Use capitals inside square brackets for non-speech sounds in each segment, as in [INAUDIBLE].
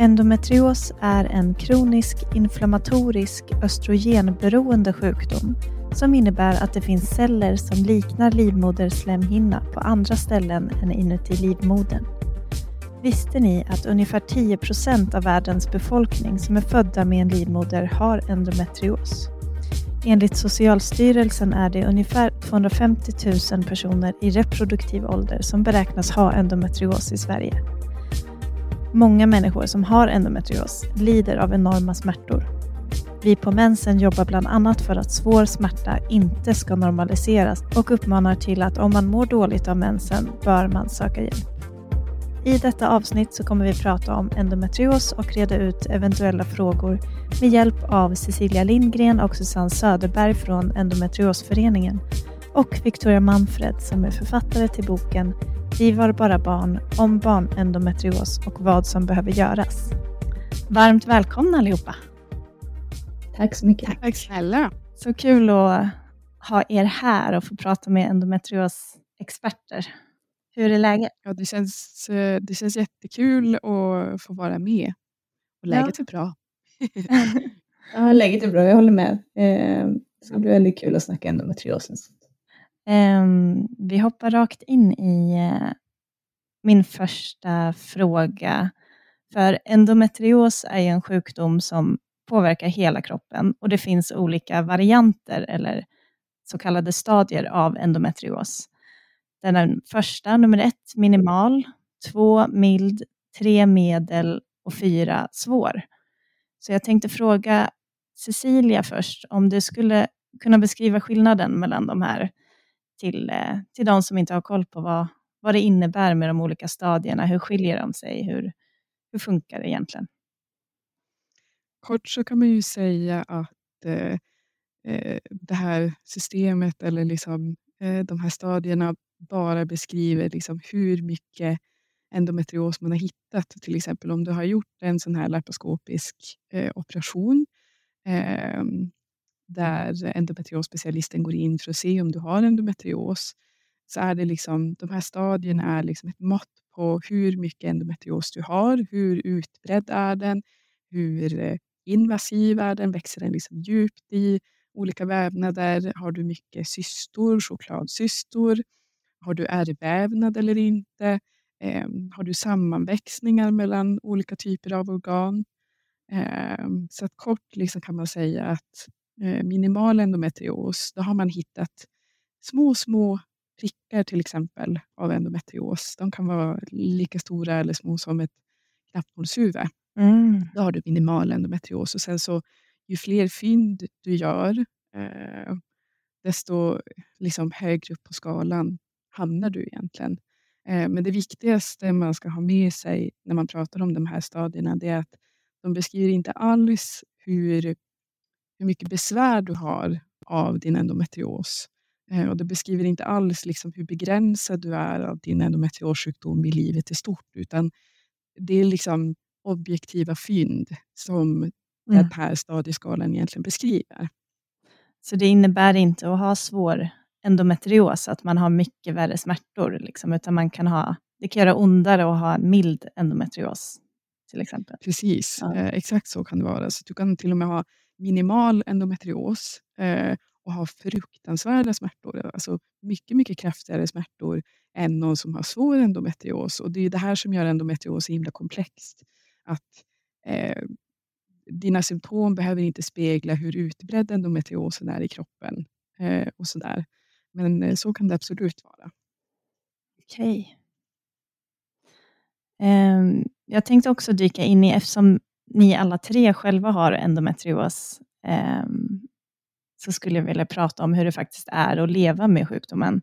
Endometrios är en kronisk inflammatorisk östrogenberoende sjukdom som innebär att det finns celler som liknar livmoderslemhinna på andra ställen än inuti livmodern. Visste ni att ungefär 10 procent av världens befolkning som är födda med en livmoder har endometrios? Enligt Socialstyrelsen är det ungefär 250 000 personer i reproduktiv ålder som beräknas ha endometrios i Sverige. Många människor som har endometrios lider av enorma smärtor. Vi på Mensen jobbar bland annat för att svår smärta inte ska normaliseras och uppmanar till att om man mår dåligt av mensen bör man söka hjälp. I detta avsnitt så kommer vi prata om endometrios och reda ut eventuella frågor med hjälp av Cecilia Lindgren och Susanne Söderberg från Endometriosföreningen och Victoria Manfred som är författare till boken Vi var bara barn om barnendometrios och vad som behöver göras. Varmt välkomna allihopa! Tack så mycket. Tack, snälla. Så kul att ha er här och få prata med endometrios-experter. Hur är läget? Ja, det, känns, eh, det känns jättekul att få vara med. Och läget ja. är bra. [LAUGHS] ja, läget är bra. Jag håller med. Eh, det ska bli väldigt kul att snacka endometriosen. Um, vi hoppar rakt in i uh, min första fråga. För endometrios är en sjukdom som påverkar hela kroppen och det finns olika varianter eller så kallade stadier av endometrios. Den första, nummer ett, minimal, två, mild, tre, medel och fyra, svår. Så jag tänkte fråga Cecilia först, om du skulle kunna beskriva skillnaden mellan de här till, eh, till de som inte har koll på vad, vad det innebär med de olika stadierna. Hur skiljer de sig? Hur, hur funkar det egentligen? Kort så kan man ju säga att eh, eh det här systemet eller liksom, eh, de här stadierna bara beskriver liksom hur mycket endometrios man har hittat. Till exempel om du har gjort en sån här laparoskopisk eh, operation eh, Mm. där endometriosspecialisten går in för att se om du har endometrios så är det liksom, de här stadierna är liksom ett mått på hur mycket endometrios du har, hur utbredd är den, hur eh, invasiv är den, växer den liksom djupt i olika vävnader, har du mycket cystor, chokladcystor, har du ärrvävnad eller inte? Eh, har du sammanväxningar mellan olika typer av organ? Eh, så att kort liksom kan man säga att minimal endometrios, då har man hittat små, små prickar till exempel av endometrios. De kan vara lika stora eller små som ett knappnålshuvud. Mm. Då har du minimal endometrios och sen så ju fler fynd du gör, eh, desto liksom högre upp på skalan hamnar du egentligen? Eh, men det viktigaste man ska ha med sig när man pratar om de här stadierna, det är att de beskriver inte alls hur, hur mycket besvär du har av din endometrios. Eh, och det beskriver inte alls liksom hur begränsad du är av din endometriossjukdom i livet i stort, utan det är liksom objektiva fynd som mm. den här stadieskalan egentligen beskriver. Så det innebär inte att ha svår endometrios, att man har mycket värre smärtor, liksom, utan man kan ha, det kan göra ondare att ha en mild endometrios till exempel. Precis, ja. eh, exakt så kan det vara. Så du kan till och med ha minimal endometrios eh, och har fruktansvärda smärtor, alltså mycket, mycket kraftigare smärtor än någon som har svår endometrios. Och det är det här som gör endometrios så himla komplext. Att eh, dina symptom behöver inte spegla hur utbredd endometriosen är i kroppen. Eh, och sådär. Men eh, så kan det absolut vara. Okej. Um, jag tänkte också dyka in i, eftersom ni alla tre själva har endometrios, um, så skulle jag vilja prata om hur det faktiskt är att leva med sjukdomen.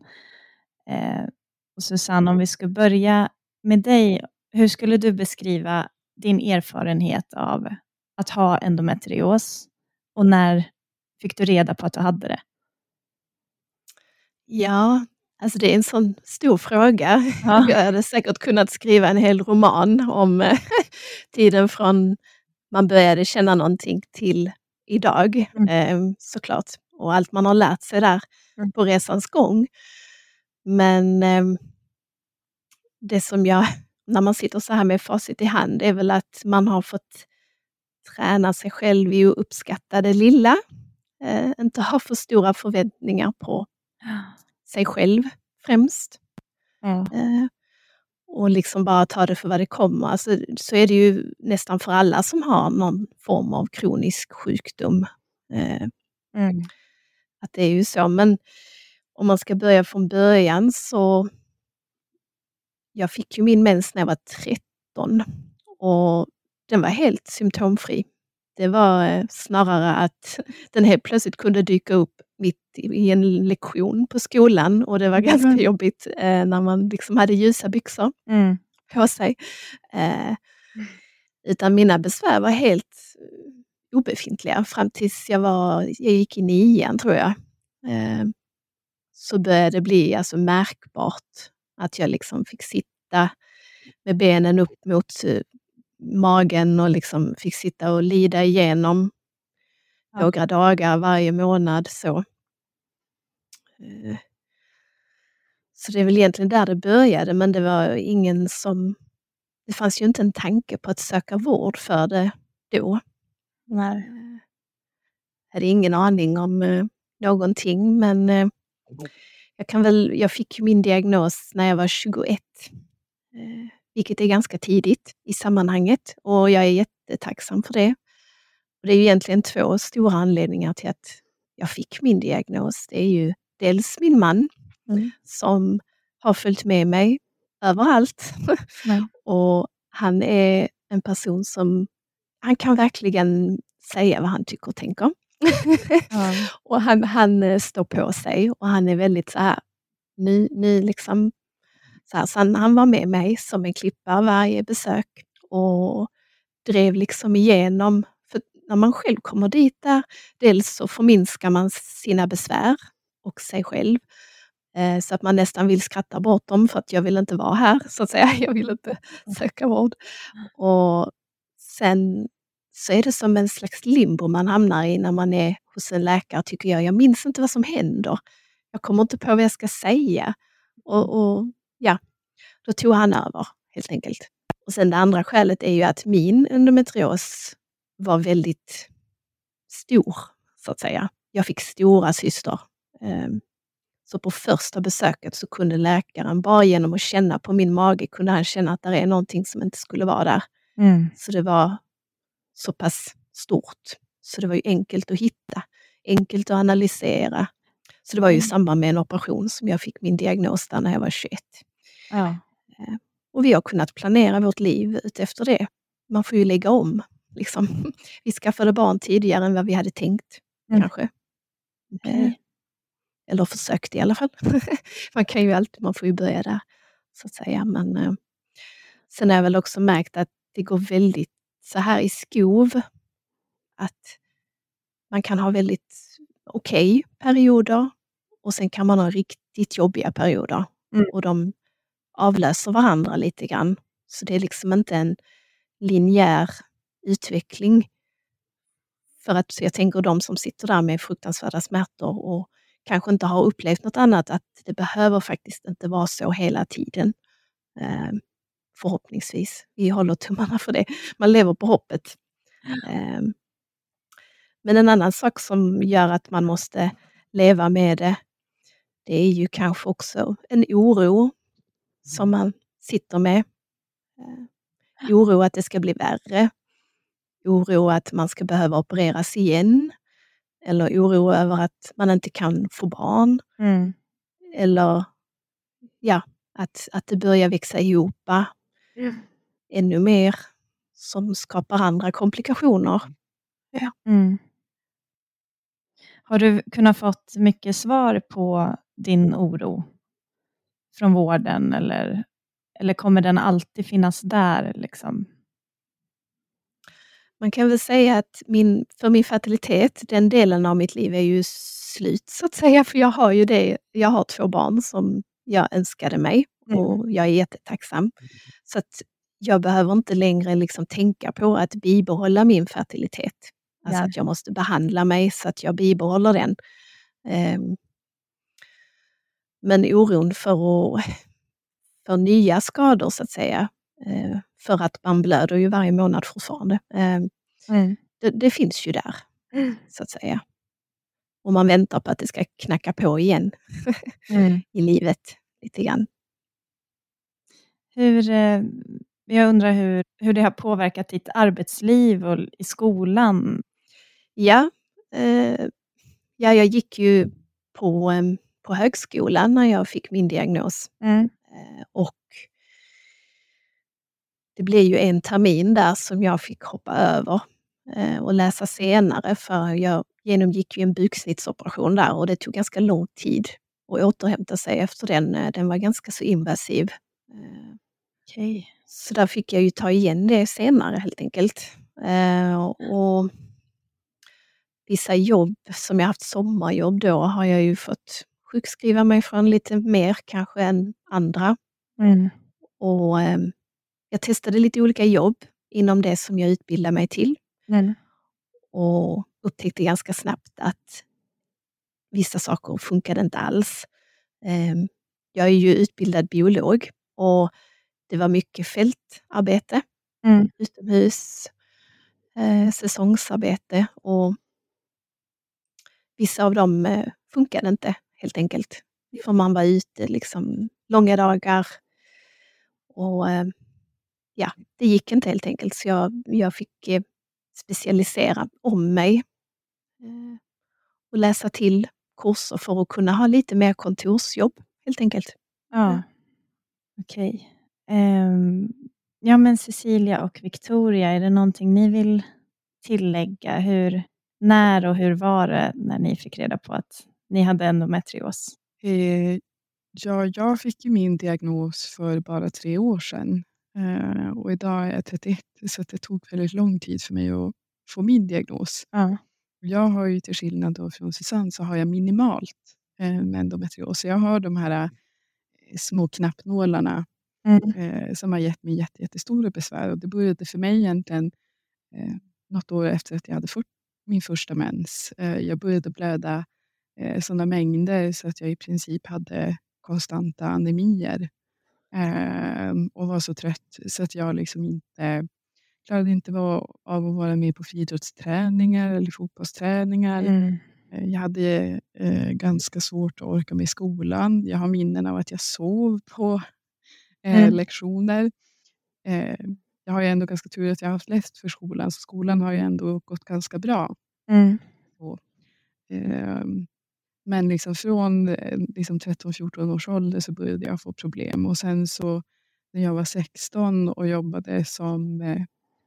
Uh, och Susanne, om vi ska börja med dig, hur skulle du beskriva din erfarenhet av att ha endometrios och när fick du reda på att du hade det? Ja, alltså det är en sån stor fråga. Ja. Jag hade säkert kunnat skriva en hel roman om eh, tiden från man började känna någonting till idag, mm. eh, såklart. Och allt man har lärt sig där mm. på resans gång. Men eh, det som jag när man sitter så här med facit i hand är väl att man har fått träna sig själv i att uppskatta det lilla. Eh, inte ha för stora förväntningar på sig själv främst. Ja. Och liksom bara ta det för vad det kommer. Alltså, så är det ju nästan för alla som har någon form av kronisk sjukdom. Eh, Mm. att det är ju så. Men om man ska börja från början så jag fick ju min mens när jag var 13 och den var helt symptomfri. Det var eh, snarare att den helt plötsligt kunde dyka upp mitt i en lektion på skolan och det var ganska Mhm. jobbigt eh, när man liksom hade ljusa byxor Mm. på sig. Eh, utan mina besvär var helt eh, obefintliga fram tills jag, var, jag gick i nian tror jag. Eh, så började det bli alltså märkbart att jag liksom fick sitta med benen upp mot eh, magen och liksom fick sitta och lida igenom Ja. några dagar varje månad. Så. Eh, så det är väl egentligen där det började, men det var ingen som... Det fanns ju inte en tanke på att söka vård för det då. Nej. Eh, hade ingen aning om eh, någonting, men eh, jag, kan väl, jag fick min diagnos när jag var 21, eh, vilket är ganska tidigt i sammanhanget och jag är jättetacksam för det. Och det är ju egentligen två stora anledningar till att jag fick min diagnos. Det är ju dels min man Mm. som har följt med mig överallt. Ja. [LAUGHS] och han är en person som, han kan verkligen säga vad han tycker och tänker. [LAUGHS] Och han, han eh, står på sig och han är väldigt så här, nu, nu liksom, så, här, så han, han var med mig som en klippa varje besök och drev liksom igenom, för när man själv kommer dit där, dels så förminskar man sina besvär och sig själv, eh, så att man nästan vill skratta bort dem för att jag vill inte vara här, så att säga. [LAUGHS] Jag vill inte söka vård. Och sen så är det som en slags limbo man hamnar i när man är hos en läkare, tycker jag. Jag minns inte vad som händer. Jag kommer inte på vad jag ska säga. Och, och ja, då tog han över helt enkelt. Och sen det andra skälet är ju att min endometrios var väldigt stor, så att säga. Jag fick stora syster. Ehm, Så på första besöket så kunde läkaren, bara genom att känna på min mage, kunde han känna att det är någonting som inte skulle vara där. Mm. Så det var så pass stort. Så det var ju enkelt att hitta, enkelt att analysera. Så det var ju i Mm. samband med en operation som jag fick min diagnos där när jag var 21. Ja. Och vi har kunnat planera vårt liv utefter det. Man får ju lägga om. Liksom. [LAUGHS] Vi skaffade barn tidigare än vad vi hade tänkt, Mm. kanske. Okej. Eh, Eller försökte i alla fall. [LAUGHS] man kan ju alltid, man får ju börja där, så att säga. Men eh, sen har jag väl också märkt att det går väldigt så här i skov. Att man kan ha väldigt okej perioder och sen kan man ha riktigt jobbiga perioder. Mm. Och de avlöser varandra lite grann. Så det är liksom inte en linjär utveckling. För att så jag tänker de som sitter där med fruktansvärda smärtor och kanske inte har upplevt något annat, att det behöver faktiskt inte vara så hela tiden. Eh, förhoppningsvis. Vi håller tummarna för det. Man lever på hoppet. Eh, men en annan sak som gör att man måste leva med det, det är ju kanske också en oro som man sitter med. Eh, oro att det ska bli värre. Oro att man ska behöva opereras igen. Eller oro över att man inte kan få barn. Mm. Eller ja, att, att det börjar växa ihop ännu mer som skapar andra komplikationer. Mm. Har du kunnat fått mycket svar på din oro från vården eller, eller kommer den alltid finnas där? Liksom? Man kan väl säga att min, för min fertilitet, den delen av mitt liv är ju slut så att säga, för jag har ju det, jag har två barn som jag önskade mig Mm. och jag är jättetacksam. Så att jag behöver inte längre liksom tänka på att bibehålla min fertilitet. Alltså Ja. att jag måste behandla mig så att jag bibehåller den. Ehm, Men oron för, att, [LAUGHS] för nya skador så att säga, Eh, för att man blöder ju varje månad fortfarande. Eh, Mm. det, det finns ju där, så att säga. Och man väntar på att det ska knacka på igen [LAUGHS] Mm. i livet lite grann. Hur, eh, jag undrar hur, hur det har påverkat ditt arbetsliv och i skolan. Ja, eh, ja jag gick ju på, på högskolan när jag fick min diagnos. Mm. Eh, och det blev ju en termin där som jag fick hoppa över eh, och läsa senare för jag genomgick ju en buksnittsoperation där och det tog ganska lång tid att återhämta sig efter den. Eh, Den var ganska så invasiv. Okej. Så där fick jag ju ta igen det senare helt enkelt. Eh, och vissa jobb som jag haft sommarjobb då har jag ju fått sjukskriva mig från lite mer kanske än andra. Mm. Och eh, jag testade lite olika jobb inom det som jag utbildade mig till Mm. och upptäckte ganska snabbt att vissa saker funkade inte alls. Eh, jag är ju utbildad biolog och det var mycket fältarbete Mm. utomhus, eh, säsongsarbete och vissa av dem eh, funkade inte helt enkelt. För man var ute liksom långa dagar och eh, ja, det gick inte helt enkelt. Så jag, jag fick eh, specialisera om mig eh, och läsa till kurser för att kunna ha lite mer kontorsjobb helt enkelt. Ja, okej. Ehm, ja, men Cecilia och Victoria, är det någonting ni vill tillägga? Hur, när och hur var det när ni fick reda på att ni hade endometrios? Eh, ja, jag fick ju min diagnos för bara tre år sedan. Eh, och idag är jag 31, så det tog väldigt lång tid för mig att få min diagnos. Ja. Jag har ju till skillnad då från Susanne så har jag minimalt eh, med endometrios. Jag har de här eh, små knappnålarna Mm. som har gett mig jätte, jättestora besvär. Och det började för mig egentligen eh, något år efter att jag hade fått min första mens. Jag började blöda eh, sådana mängder så att jag i princip hade konstanta anemier. Eh, och var så trött så att jag liksom inte klarade inte va- av att vara med på friidrottsträningar eller fotbollsträningar. Mm. Eh, Jag hade eh, ganska svårt att orka med skolan. Jag har minnen av att jag sov på eh, Mm. lektioner. Eh, jag har ju ändå ganska tur att jag har haft lätt för skolan, så skolan har ju ändå gått ganska bra. Mm. Ehm, men liksom från eh, liksom 13-14 års ålder så började jag få problem. Och sen så när jag var 16 och jobbade som eh,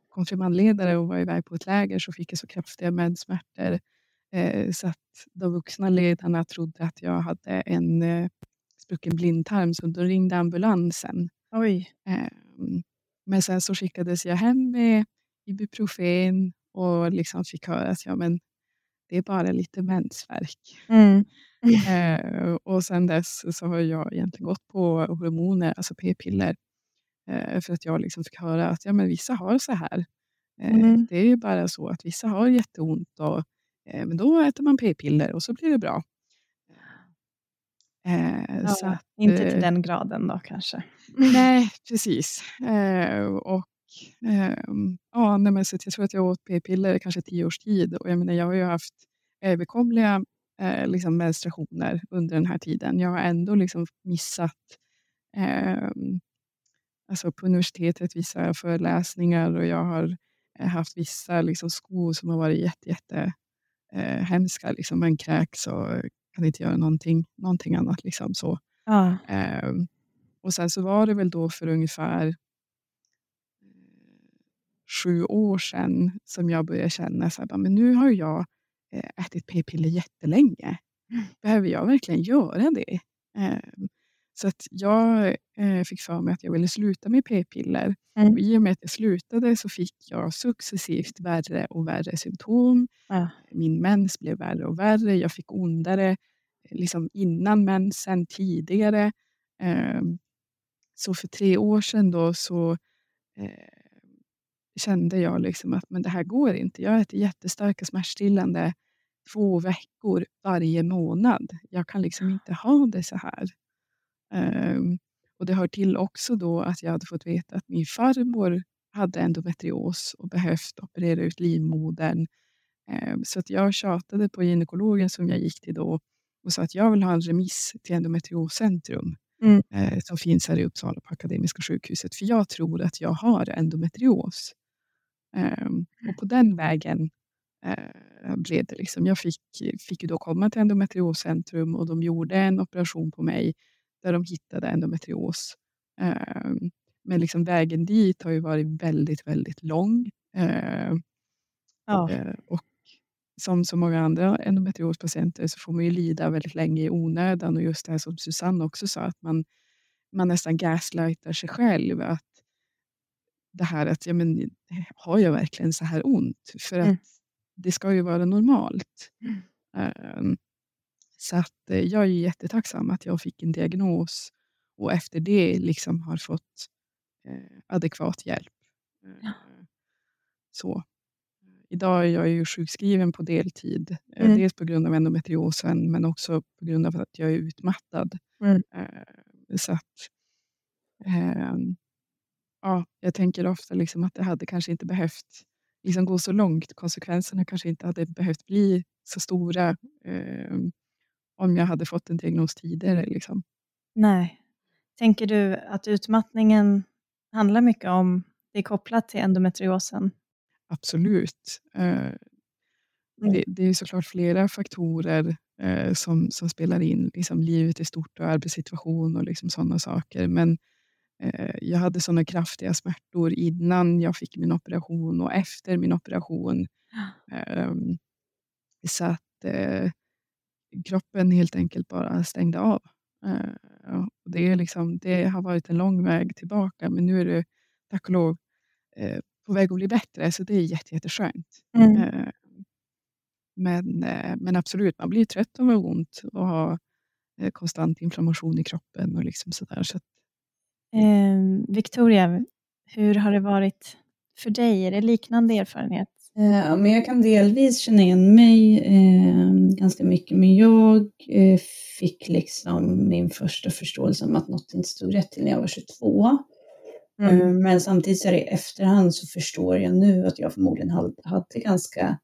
konfirmandledare och var iväg på ett läger så fick jag så kraftiga menssmärtor. Eh, så att de vuxna ledarna trodde att jag hade en sprucken blindtarm så de ringde ambulansen. Oj. Ehm, Men sen så skickades jag hem med Ibuprofen och liksom fick höra att ja, men det är bara lite mensvärk. Mm. Eh, och sen dess så har jag egentligen gått på hormoner, alltså p-piller. Eh, för att jag liksom fick höra att ja, men vissa har så här. Eh, Mm. Det är ju bara så att vissa har jätteont och eh, men då äter man p-piller och så blir det bra. Eh, så Ja, att, inte eh, till den graden då kanske. Nej, [LAUGHS] precis. Eh, och, ehm, ja, nej, men så jag tror att jag åt p-piller kanske tio års tid. Och jag, menar, jag har ju haft överkomliga eh, liksom menstruationer under den här tiden. Jag har ändå liksom missat ehm, alltså på universitetet vissa föreläsningar och jag har eh, haft vissa liksom, skor som har varit jätte, jätte eh, hemska. Liksom. Man kräks och kan inte göra någonting, någonting annat. Liksom, så. Ja. Ehm, och sen så var det väl då för ungefär eh, sju år sedan som jag började känna så här, men nu har jag eh, ätit p-piller jättelänge. Behöver jag verkligen göra det? Ehm, så att jag eh, fick för mig att jag ville sluta med p-piller. Mm. Och I och med att jag slutade så fick jag successivt värre och värre symptom. Ja. Min mens blev värre och värre. Jag fick ondare eh, liksom innan mensen, tidigare. Ehm, så för tre år sedan då så kände jag liksom att men det här går inte. Jag äter jättestarka smärtstillande två veckor varje månad. Jag kan liksom inte ha det så här. Ehm, och det hör till också då att jag hade fått veta att min farmor hade endometrios och behövt operera ut livmodern. Eh, så att jag tjatade på gynekologen som jag gick till då och sa att jag vill ha en remiss till endometrioscentrum mm. Eh, som finns här i Uppsala på Akademiska sjukhuset. För jag tror att jag har endometrios. Ehm, och på den vägen eh, blev det. Liksom. Jag fick, fick ju då komma till endometrioscentrum och de gjorde en operation på mig där de hittade endometrios. Ehm, men liksom vägen dit har ju varit väldigt, väldigt lång. Ehm, ja. Eh, och som så många andra endometriospatienter så får man ju lida väldigt länge i onödan och just det här som Susanne också sa att man, man nästan gaslightar sig själv. Att det här att, ja men har jag verkligen så här ont? För mm. att det ska ju vara normalt. Mm. Um, så att uh, jag är jättetacksam att jag fick en diagnos och efter det liksom har fått uh, adekvat hjälp. Ja. Så. Idag är jag ju sjukskriven på deltid. Mm. Dels på grund av endometriosen men också på grund av att jag är utmattad. Mm. Så att, ja, jag tänker ofta liksom att det hade kanske inte behövt liksom gå så långt. Konsekvenserna kanske inte hade behövt bli så stora eh, om jag hade fått en diagnos tidigare. Liksom. Nej. Tänker du att utmattningen handlar mycket om, det är kopplat till endometriosen? Absolut. Eh, det, det, är såklart flera faktorer eh, som, som spelar in. Liksom livet i stort och arbetssituation och liksom sådana saker. Men jag hade sådana kraftiga smärtor innan jag fick min operation och efter min operation. Um, [GASPS] så att uh, kroppen helt enkelt bara stängde av. Och det, är liksom, det har varit en lång väg tillbaka men nu är det tack och lov på väg att bli bättre så det är jätte, jätteskönt. Mm. men, men absolut, man blir trött av att ont och ha konstant inflammation i kroppen och liksom sådär. Så Eh, Victoria, hur har det varit för dig? Är det liknande erfarenhet? Eh, men jag kan delvis känna igen mig eh, ganska mycket, men jag eh, fick liksom min första förståelse om att något inte stod rätt till när jag var 22. Mm. Eh, men samtidigt så är det i efterhand så förstår jag nu att jag förmodligen hade ganska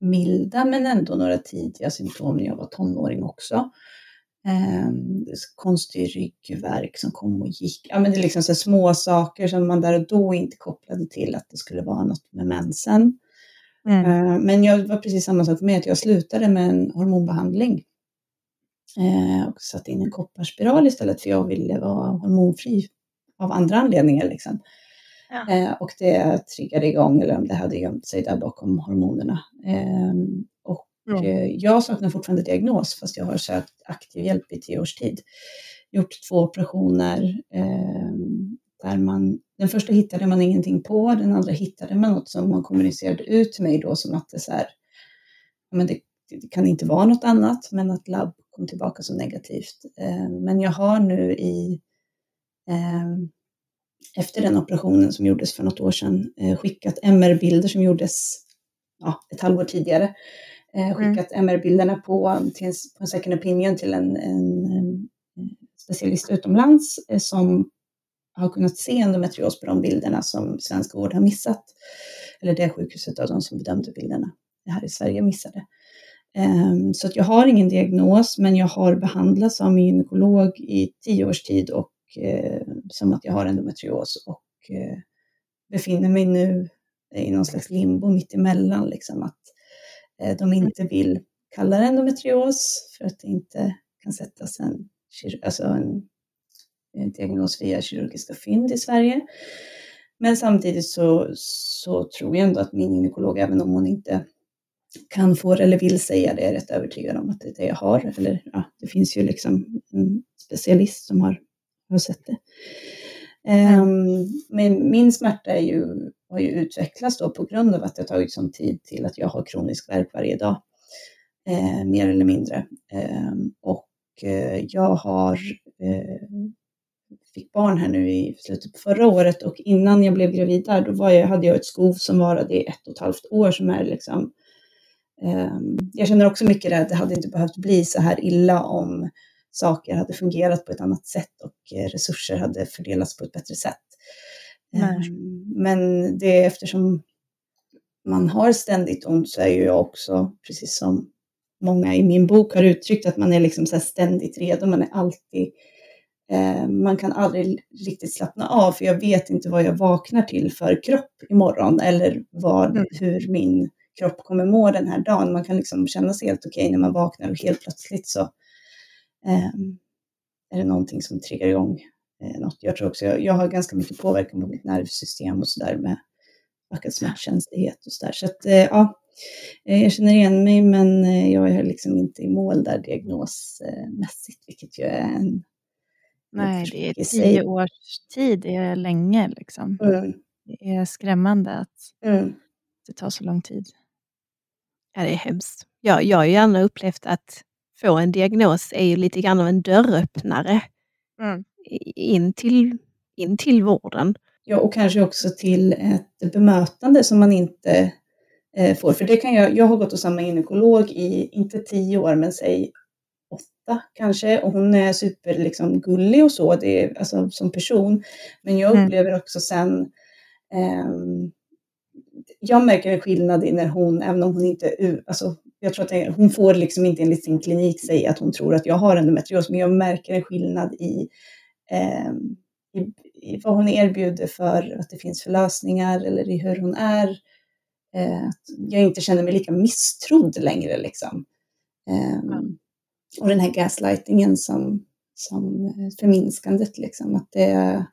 milda men ändå några tidiga symptom när jag var tonåring också eh, konstig ryggvärk som kom och gick. Ja, men det är liksom så små saker som man där och då inte kopplade till att det skulle vara något med mensen. Mm. Eh, men jag var precis samma sak för mig, att jag slutade med en hormonbehandling eh, och satte in en kopparspiral istället för jag ville vara hormonfri av andra anledningar. Liksom. Ja. Eh, och det triggade igång, eller om det hade gömt sig där bakom hormonerna. Ehm, Ja. Eh, jag saknar fortfarande diagnos fast jag har sökt aktiv hjälp i tio års tid. Gjort två operationer eh, där man, den första hittade man ingenting på, den andra hittade man något som man kommunicerade ut till mig då som att det så här, men det, det kan inte vara något annat, men att labb kom tillbaka som negativt. Eh, men jag har nu i eh, efter den operationen som gjordes för något år sedan eh, skickat MR-bilder som gjordes ja, ett halvår tidigare skickat mm. MR-bilderna på, till en, på en second opinion till en, en, en specialist utomlands eh, som har kunnat se endometrios på de bilderna som svensk vård har missat. Eller det sjukhuset av de som bedömde bilderna här i Sverige missade. Um, så att jag har ingen diagnos, men jag har behandlats av min gynekolog i tio års tid och uh, som att jag har endometrios och uh, befinner mig nu i någon slags limbo mitt emellan. Liksom, att Eh, Eh, de inte vill kalla det endometrios för att det inte kan sättas en, alltså en, en diagnos via kirurgiska fynd i Sverige. Men samtidigt så, så tror jag ändå att min gynekolog, även om hon inte kan få eller vill säga det, är rätt övertygad om att det är det jag har. Eller ja, det finns ju liksom en specialist som har, har sett det. Um, men min smärta är ju har ju utvecklats då på grund av att det har tagit sån tid till att jag har kronisk värk varje dag, eh, mer eller mindre. Eh, och eh, jag har eh, fick barn här nu i slutet på förra året och innan jag blev gravid där, då var jag, hade jag ett skov som varade i ett och ett halvt år som är liksom ehm, jag känner också mycket det att det hade inte behövt bli så här illa om saker hade fungerat på ett annat sätt och eh, resurser hade fördelats på ett bättre sätt. Nej. Ehm, Men det är eftersom man har ständigt ont så är ju jag också, precis som många i min bok har uttryckt, att man är liksom så ständigt redo. Man är alltid, eh, man kan aldrig riktigt slappna av för jag vet inte vad jag vaknar till för kropp imorgon eller vad, Mm. hur min kropp kommer må den här dagen. Man kan liksom känna sig helt okej när man vaknar och helt plötsligt så är det någonting som triggar igång eh, något. Jag tror också jag, jag har ganska mycket påverkan på mitt nervsystem och sådär med ökad smärtkänslighet och sådär. Så att eh, ja, eh, jag känner igen mig men jag är liksom inte i mål där diagnosmässigt, vilket ju är en Nej, det är tio års tid, det är länge liksom. Mm, Det är skrämmande att mm, det tar så lång tid. Ja, det är hemskt. Ja, jag har ju gärna upplevt att få en diagnos är ju lite grann av en dörröppnare Mm. in till, in till vården. Ja, och kanske också till ett bemötande som man inte eh, får. För det kan jag, jag har gått hos samma gynekolog i, inte tio år, men säg åtta kanske. Och hon är super liksom, gullig och så, det är, alltså, som person. Men jag Mm. upplever också sen, ehm, jag märker en skillnad i när hon, även om hon inte, alltså, jag tror att det, hon får liksom inte enligt sin klinik säga att hon tror att jag har endometrios, men jag märker en skillnad i ehm, i, i vad hon erbjuder för att det finns för lösningar eller i hur hon är. Eh, jag inte känner mig lika misstrodd längre liksom. Ja. Och den här gaslightingen som, som eh, förminskandet liksom, att det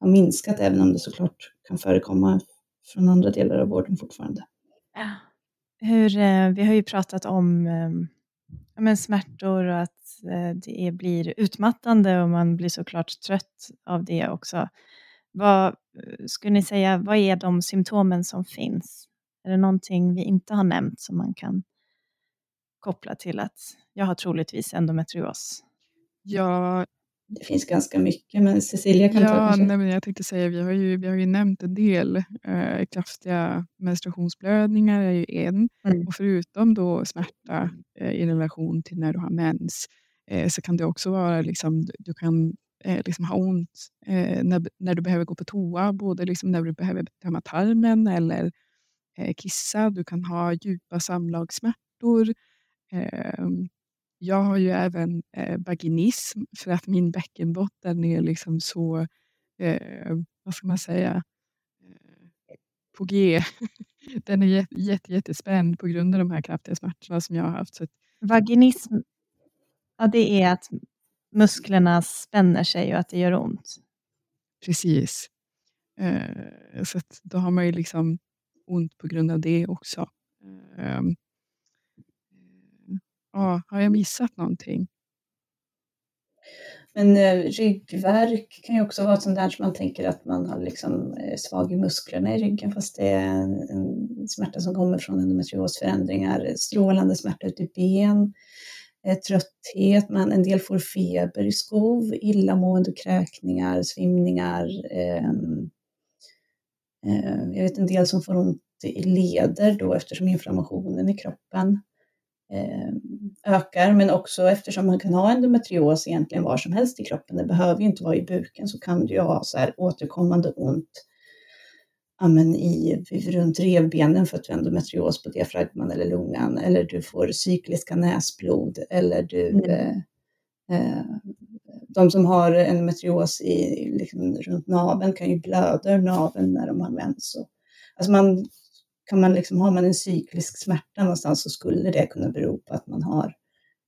har minskat även om det såklart kan förekomma från andra delar av vården fortfarande. Hur, eh, vi har ju pratat om eh, ja, men smärtor och att eh, det är, blir utmattande och man blir såklart trött av det också. Vad skulle ni säga, vad är de symptomen som finns? Är det någonting vi inte har nämnt som man kan koppla till att jag har troligtvis endometrios? Ja, Det finns ganska mycket, men Cecilia kan ta ja kanske. nej, men jag tänkte säga, vi har ju, vi har ju nämnt en del. Eh, kraftiga menstruationsblödningar är ju en. Mm. Och förutom då smärta eh, i relation till när du har mens eh, så kan det också vara liksom, du- kan eh, liksom ha ont eh, när, när du behöver gå på toa, både liksom när du behöver tömma tarmen eller eh, kissa. Du kan ha djupa samlagssmärtor. Ehm, jag har ju även eh, vaginism för att min bäckenbotten är liksom så, eh, vad ska man säga, eh, på G. [LAUGHS] Den är jätte, jätte, jättespänd på grund av de här kraftiga smärtorna som jag har haft. Så Vaginism, ja, det är att musklerna spänner sig och att det gör ont. precis. Eh, så då har man ju liksom ont på grund av det också. Ja, har jag missat någonting? Men eh, ryggvärk kan ju också vara ett sånt där som man tänker att man har liksom eh, svag i musklerna i ryggen fast det är en, en smärta som kommer från endometriosförändringar, strålande smärta ute i ben, eh, trötthet, man, en del får feber i skov, illamående, kräkningar, svimningar. Ehm, eh, jag vet en del som får ont i leder då eftersom inflammationen i kroppen ökar, men också eftersom man kan ha endometrios egentligen var som helst i kroppen, det behöver ju inte vara i buken, så kan du ju ha så här återkommande ont ja, men i, runt revbenen för att du har endometrios på diafragman eller lungan, eller du får cykliska näsblod, eller du Mm. eh, eh, de som har endometrios i, liksom, runt naveln kan ju blöda ur naveln när de har mens. Och, alltså man, kan man liksom, har man en cyklisk smärta någonstans så skulle det kunna bero på att man har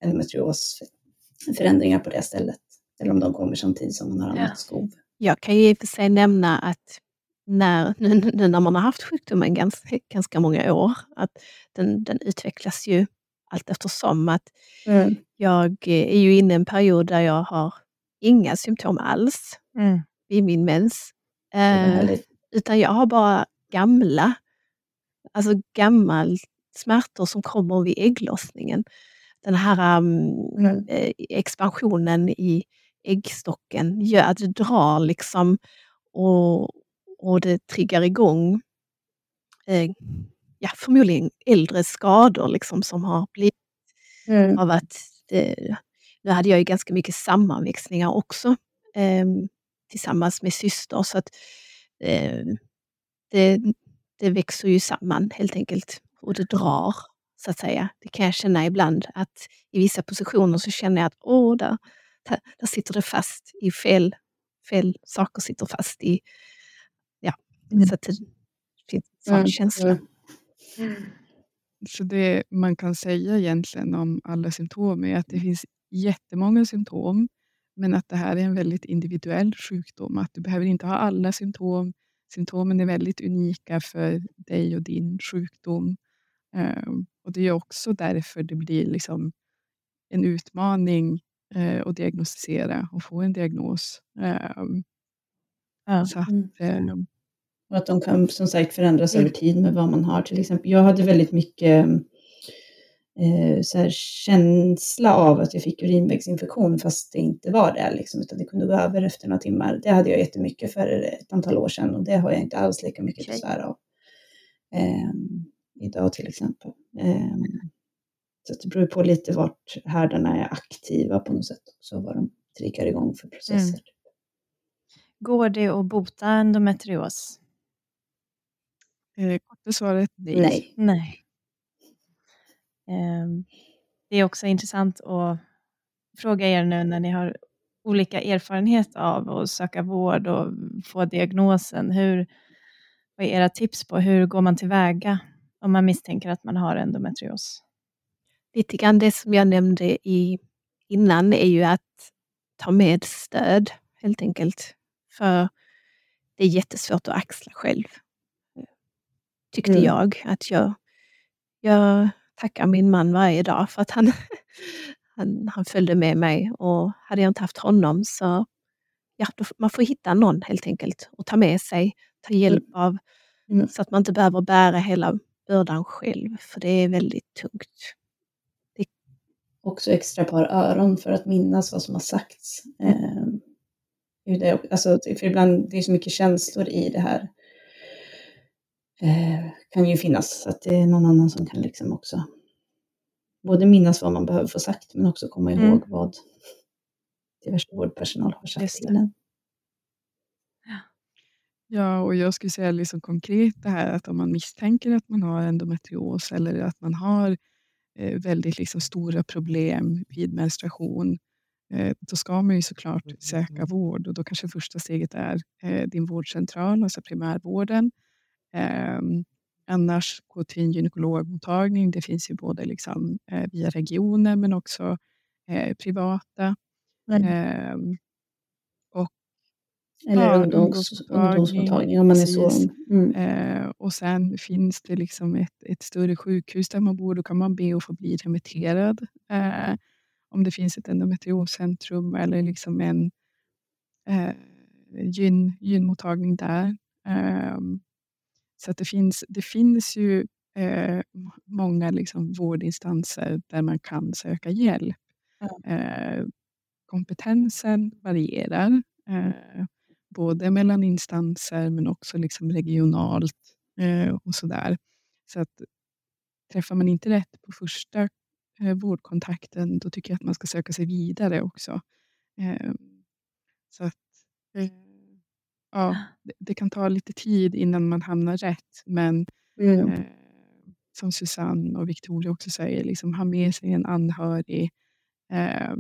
endometriosförändringar på det stället. Eller om de kommer samtidigt som man har annat Ja. skov. Jag kan ju i och för sig nämna att när, nu, nu när man har haft sjukdomen ganska, ganska många år, att den, den utvecklas ju allt eftersom. Att Mm. jag är ju inne i en period där jag har inga symptom alls Mm. vid min mens. Eh, utan jag har bara gamla, alltså gammal smärtor som kommer vid ägglossningen. Den här um, Mm. eh, expansionen i äggstocken gör att det drar liksom och, och det triggar igång eh, ja, förmodligen äldre skador liksom som har blivit Mm. av att det, nu hade jag ju ganska mycket sammanväxningar också eh, tillsammans med syster så att eh, det, det växer ju samman helt enkelt och det drar så att säga. Det kan jag känna ibland att i vissa positioner så känner jag att åh, där, där sitter det fast i fel, fel saker sitter fast i, ja, mm. så att det finns en sån mm. känsla. Så det man kan säga egentligen om alla symptom är att det finns jättemånga symptom, men att det här är en väldigt individuell sjukdom. Att du behöver inte ha alla symptom. Symptomen är väldigt unika för dig och din sjukdom. Ehm, och det är också därför det blir liksom en utmaning eh, att diagnostisera och få en diagnos. Ehm, ja. Så att, mm. eh, och att de kan som sagt förändras över tid med vad man har. Till exempel, jag hade väldigt mycket eh, så här, känsla av att jag fick urinvägsinfektion fast det inte var det, liksom, utan det kunde gå över efter några timmar. Det hade jag jättemycket för ett antal år sedan och det har jag inte alls lika mycket okay. besvär av eh, idag till exempel. Eh, så det beror på lite vart härdarna är aktiva på något sätt, så vad de triggar igång för processer. Mm. Går det att bota endometrios? Eh, korta svaret nej. Nej. nej. Eh, det är också intressant att fråga er nu när ni har olika erfarenhet av att söka vård och få diagnosen. Hur, vad är era tips på hur går man tillväga om man misstänker att man har endometrios? Lite grann det som jag nämnde i, innan är ju att ta med stöd helt enkelt. För det är jättesvårt att axla själv tyckte mm. jag. Att jag, jag tackar min man varje dag för att han, [LAUGHS] han, han följde med mig och hade jag inte haft honom så ja, man får hitta någon helt enkelt och ta med sig, ta hjälp mm. av mm. så att man inte behöver bära hela bördan själv för det är väldigt tungt. Det... Också extra par öron för att minnas vad som har sagts. Mm. Eh, alltså, för ibland det är så mycket känslor i det här eh, kan ju finnas. Att det är någon annan som kan liksom också både minnas vad man behöver få sagt men också komma mm. ihåg vad diverse vårdpersonal har sagt till en. Ja, och jag skulle säga liksom konkret det här att om man misstänker att man har endometrios eller att man har eh, väldigt liksom stora problem vid menstruation, eh, då ska man ju såklart söka vård och då kanske första steget är din vårdcentral, alltså primärvården. Eh, annars gå till en gynekologmottagning. Det finns ju både liksom, eh, via regioner men också eh, privata. Mm. Eh, och, Eller ungdoms, ungdomsmottagning om man är så. Mm. Eh, och sen finns det liksom ett, ett större sjukhus där man bor. Då kan man be att få bli remitterad. Om det finns ett endometrioscentrum eller liksom en eh, gyn, gynmottagning där. Um, så att det, finns, det finns ju eh, många liksom vårdinstanser där man kan söka hjälp. Mm. Eh, kompetensen varierar, eh, både mellan instanser men också liksom regionalt eh, och sådär. Så att träffar man inte rätt på första eh, vårdkontakten, då tycker jag att man ska söka sig vidare också. Eh, så att ja, det, det, kan ta lite tid innan man hamnar rätt. Men mm. eh, som Susanne och Victoria också säger, liksom, ha med sig en anhörig. Eh,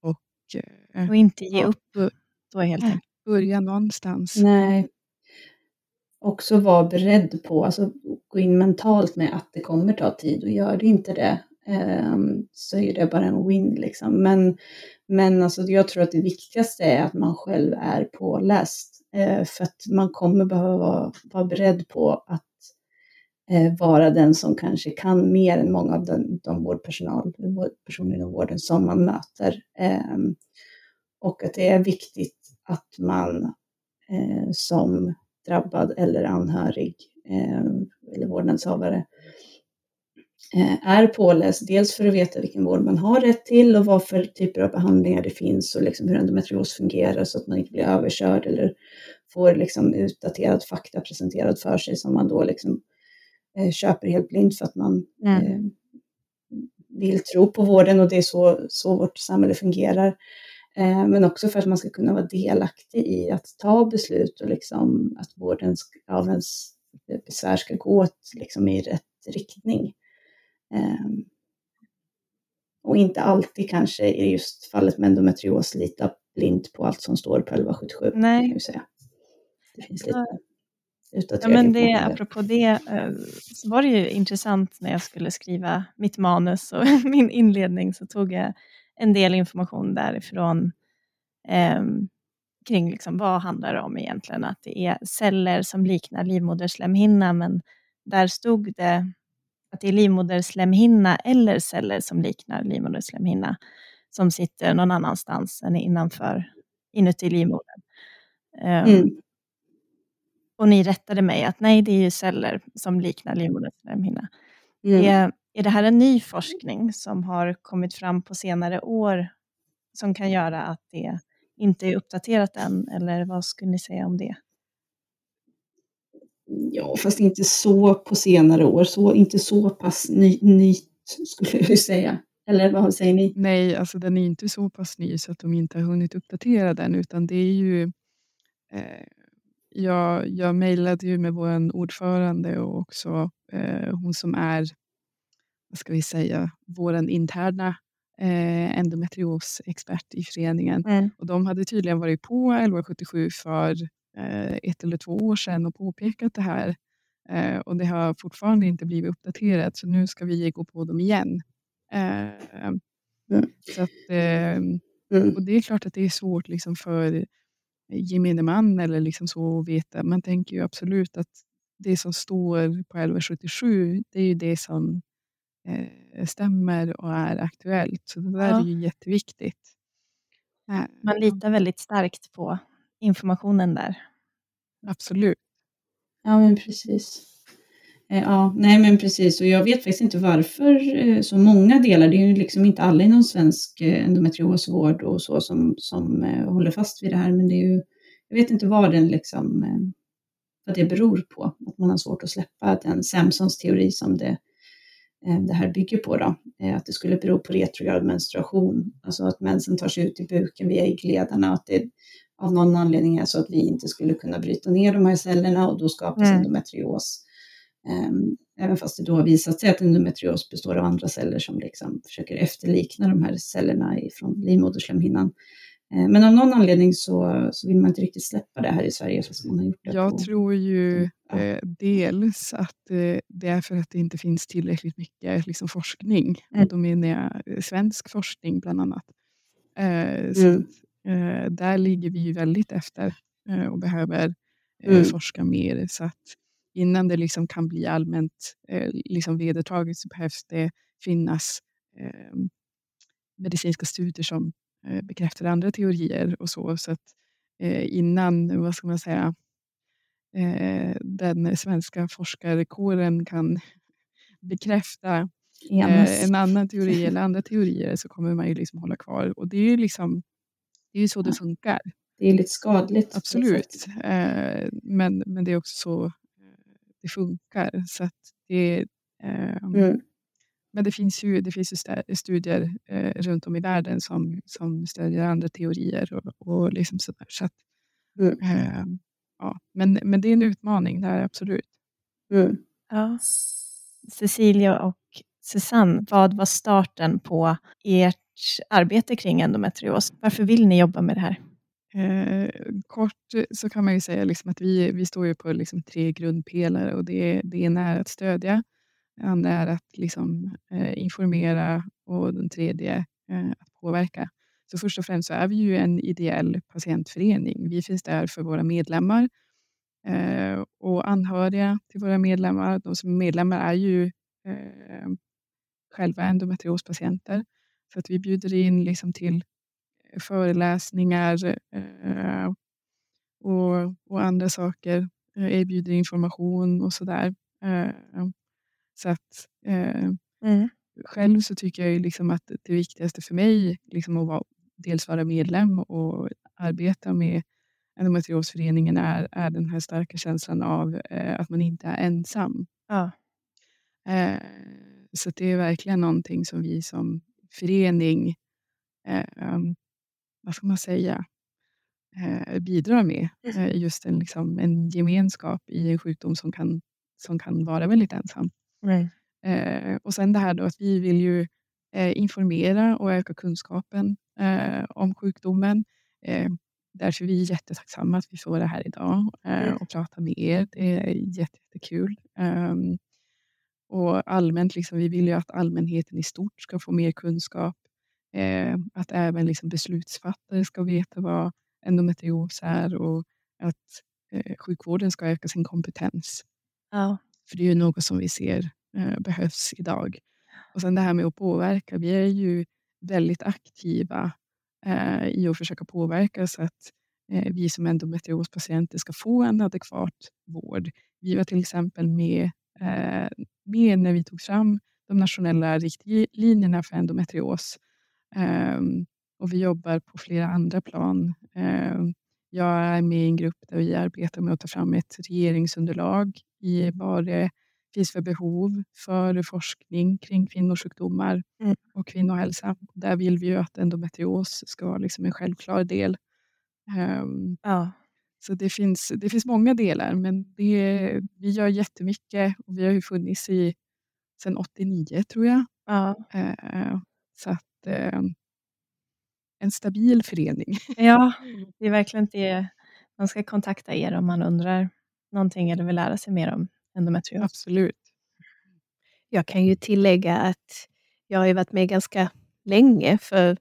och, eh, och inte ge upp då helt enkelt. Börja någonstans. Nej. Också vara beredd på, alltså gå in mentalt med att det kommer ta tid och gör det inte det Ehm, så är det bara en win liksom. Men, men alltså, jag tror att det viktigaste är att man själv är påläst. Eh, för att man kommer behöva vara, vara beredd på att eh, vara den som kanske kan mer än många av den, de vårdpersonal, personer inom vården som man möter. Ehm, och att det är viktigt att man eh, som drabbad eller anhörig eller vårdnadshavare Eh, är påläst, dels för att veta vilken vård man har rätt till och vad för typer av behandlingar det finns och liksom hur endometrios fungerar så att man inte blir överkörd eller får liksom utdaterad fakta presenterad för sig som man då liksom eh, köper helt blint för att man mm. eh, vill tro på vården och det är så, så vårt samhälle fungerar. Eh, men också för att man ska kunna vara delaktig i att ta beslut och liksom att vården av ens besvär ska gå liksom i rätt riktning. Ehm, och inte alltid kanske i just fallet med endometrios lita blint på allt som står på 1177. Nej. Kan säga. Det finns lite ja, men det, apropå det eh, så var det ju intressant när jag skulle skriva mitt manus och [LAUGHS] min inledning så tog jag en del information därifrån eh, kring liksom, vad handlar det om egentligen, att det är celler som liknar livmoderslemhinna men där stod det att det är livmoderslemhinna eller celler som liknar livmoderslemhinna som sitter någon annanstans än innanför, inuti livmodern. Ehm, mm. Och ni rättade mig att nej, det är ju celler som liknar livmoderslemhinna. Mm. Är, är det här en ny forskning som har kommit fram på senare år som kan göra att det inte är uppdaterat än, eller vad skulle ni säga om det? Ja, fast inte så på senare år, så, inte så pass ny, nytt skulle jag säga. Eller vad säger ni? Nej, alltså den är inte så pass ny så att de inte har hunnit uppdatera den, utan det är ju eh, jag, jag mejlade ju med vår ordförande och också eh, hon som är, vad ska vi säga, vår interna eh, endometriosexpert i föreningen. Mm. Och de hade tydligen varit på 1177 för ett eller två år sedan och påpekat det här. Eh, och det har fortfarande inte blivit uppdaterat, så nu ska vi gå på dem igen. Eh, mm. så att, eh, mm. och det är klart att det är svårt liksom för gemene man eller liksom så att veta. Man tänker ju absolut att det som står på 1177, det är ju det som eh, stämmer och är aktuellt. Så det där ja. är ju jätteviktigt. Man litar väldigt starkt på informationen där. Absolut. Ja, men precis. Eh, ja, nej men precis. Och jag vet faktiskt inte varför eh, så många delar, det är ju liksom inte alla inom svensk eh, endometriosvård och så som, som håller fast vid det här, men det är ju, jag vet inte vad den liksom, vad det beror på, att man har svårt att släppa den Samsons teori som det, det här bygger på då, att det skulle bero på retrograd menstruation, alltså att mensen tar sig ut i buken via äggledarna. Och att det av någon anledning är så att vi inte skulle kunna bryta ner de här cellerna och då skapas mm. endometrios. Ehm, även fast det då har visat sig att endometrios består av andra celler som liksom försöker efterlikna de här cellerna från livmoderslemhinnan. Ehm, men av någon anledning så, så vill man inte riktigt släppa det här i Sverige fast man har gjort det. Jag på, tror ju ja. eh, dels att eh, det är för att det inte finns tillräckligt mycket liksom, forskning. Mm. Och då menar jag eh, svensk forskning bland annat. Eh, så mm. Eh, där ligger vi ju väldigt efter eh, och behöver mm. forska mer. Så att innan det liksom kan bli allmänt eh, liksom vedertaget så behövs det finnas eh, medicinska studier som eh, bekräftar andra teorier och så. Så att eh, innan, vad ska man säga, eh, den svenska forskarkåren kan bekräfta eh, en annan teori [LAUGHS] eller andra teorier så kommer man ju liksom hålla kvar. Och det är ju liksom, det är så det funkar. Det är lite skadligt. Absolut. men, men det är också så det funkar. Så att det, eh, mm. Men det finns ju, det finns ju studier eh, runt om i världen som, som stödjer andra teorier. Och, och liksom så där. Så att, mm. eh, ja. men, men det är en utmaning, det är absolut. Mm. Ja. Cecilia och Susanne, vad var starten på ert arbete kring endometrios? Varför vill ni jobba med det här? Eh, kort så kan man ju säga liksom att vi, vi står ju på liksom tre grundpelare och det, det ena är att stödja, det andra är att liksom, eh, informera och den tredje eh, att påverka. Så först och främst så är vi ju en ideell patientförening. Vi finns där för våra medlemmar eh, och anhöriga till våra medlemmar. De som är medlemmar är ju eh, själva endometriospatienter. Så att vi bjuder in liksom till föreläsningar eh, och, och andra saker. Eh, erbjuder information och sådär. Eh, så att eh, mm. själv så tycker jag liksom att det viktigaste för mig liksom att vara, dels vara medlem och arbeta med endometriosföreningen är, är den här starka känslan av eh, att man inte är ensam. Ja. Eh, så det är verkligen någonting som vi som förening, eh, vad ska man säga, eh, bidrar med. Mm. Eh, just en, liksom, en gemenskap i en sjukdom som kan, som kan vara väldigt ensam. Mm. Och sen det här då att vi vill ju eh, informera och öka kunskapen eh, om sjukdomen. Därför är vi jättetacksamma att vi får det här idag mm. och prata med er. Det är jättekul. Um, och allmänt, liksom, vi vill ju att allmänheten i stort ska få mer kunskap. Eh, att även liksom, beslutsfattare ska veta vad endometrios är och att eh, sjukvården ska öka sin kompetens. Ja. För det är ju något som vi ser eh, behövs idag. Och sen det här med att påverka. Vi är ju väldigt aktiva eh, i att försöka påverka så att eh, vi som endometriospatienter ska få en adekvat vård. Vi var till exempel med, eh, med när vi tog fram de nationella riktlinjerna för endometrios. Ehm, och vi jobbar på flera andra plan. Ehm, jag är med i en grupp där vi arbetar med att ta fram ett regeringsunderlag i vad det finns för behov för forskning kring kvinnosjukdomar mm. och kvinnohälsa. Där vill vi ju att endometrios ska vara liksom en självklar del. Um, ja. Så det finns, det finns många delar, men det, vi gör jättemycket och vi har ju funnits i sedan 89 tror jag. Ja. Uh, så att uh, en stabil förening. Ja, [LAUGHS] det är verkligen det. Man ska kontakta er om man undrar någonting eller vill lära sig mer om endometrios. Absolut. Jag kan ju tillägga att jag har varit med ganska länge för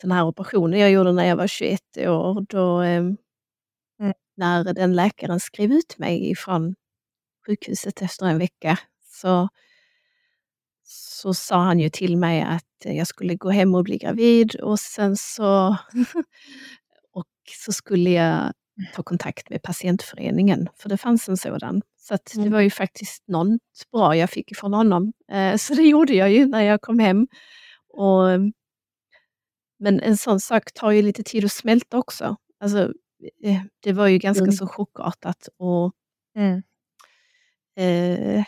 den här operationen jag gjorde när jag var 21 år. Då, eh, mm. När den läkaren skrev ut mig från sjukhuset efter en vecka så, så sa han ju till mig att jag skulle gå hem och bli gravid och sen så, [LAUGHS] och så skulle jag ta kontakt med patientföreningen, för det fanns en sådan. Så det mm. var ju faktiskt något bra jag fick från honom. Eh, så det gjorde jag ju när jag kom hem. Och, men en sån sak tar ju lite tid att smälta också. Alltså, det var ju ganska mm. så chockartat. Och, mm. eh,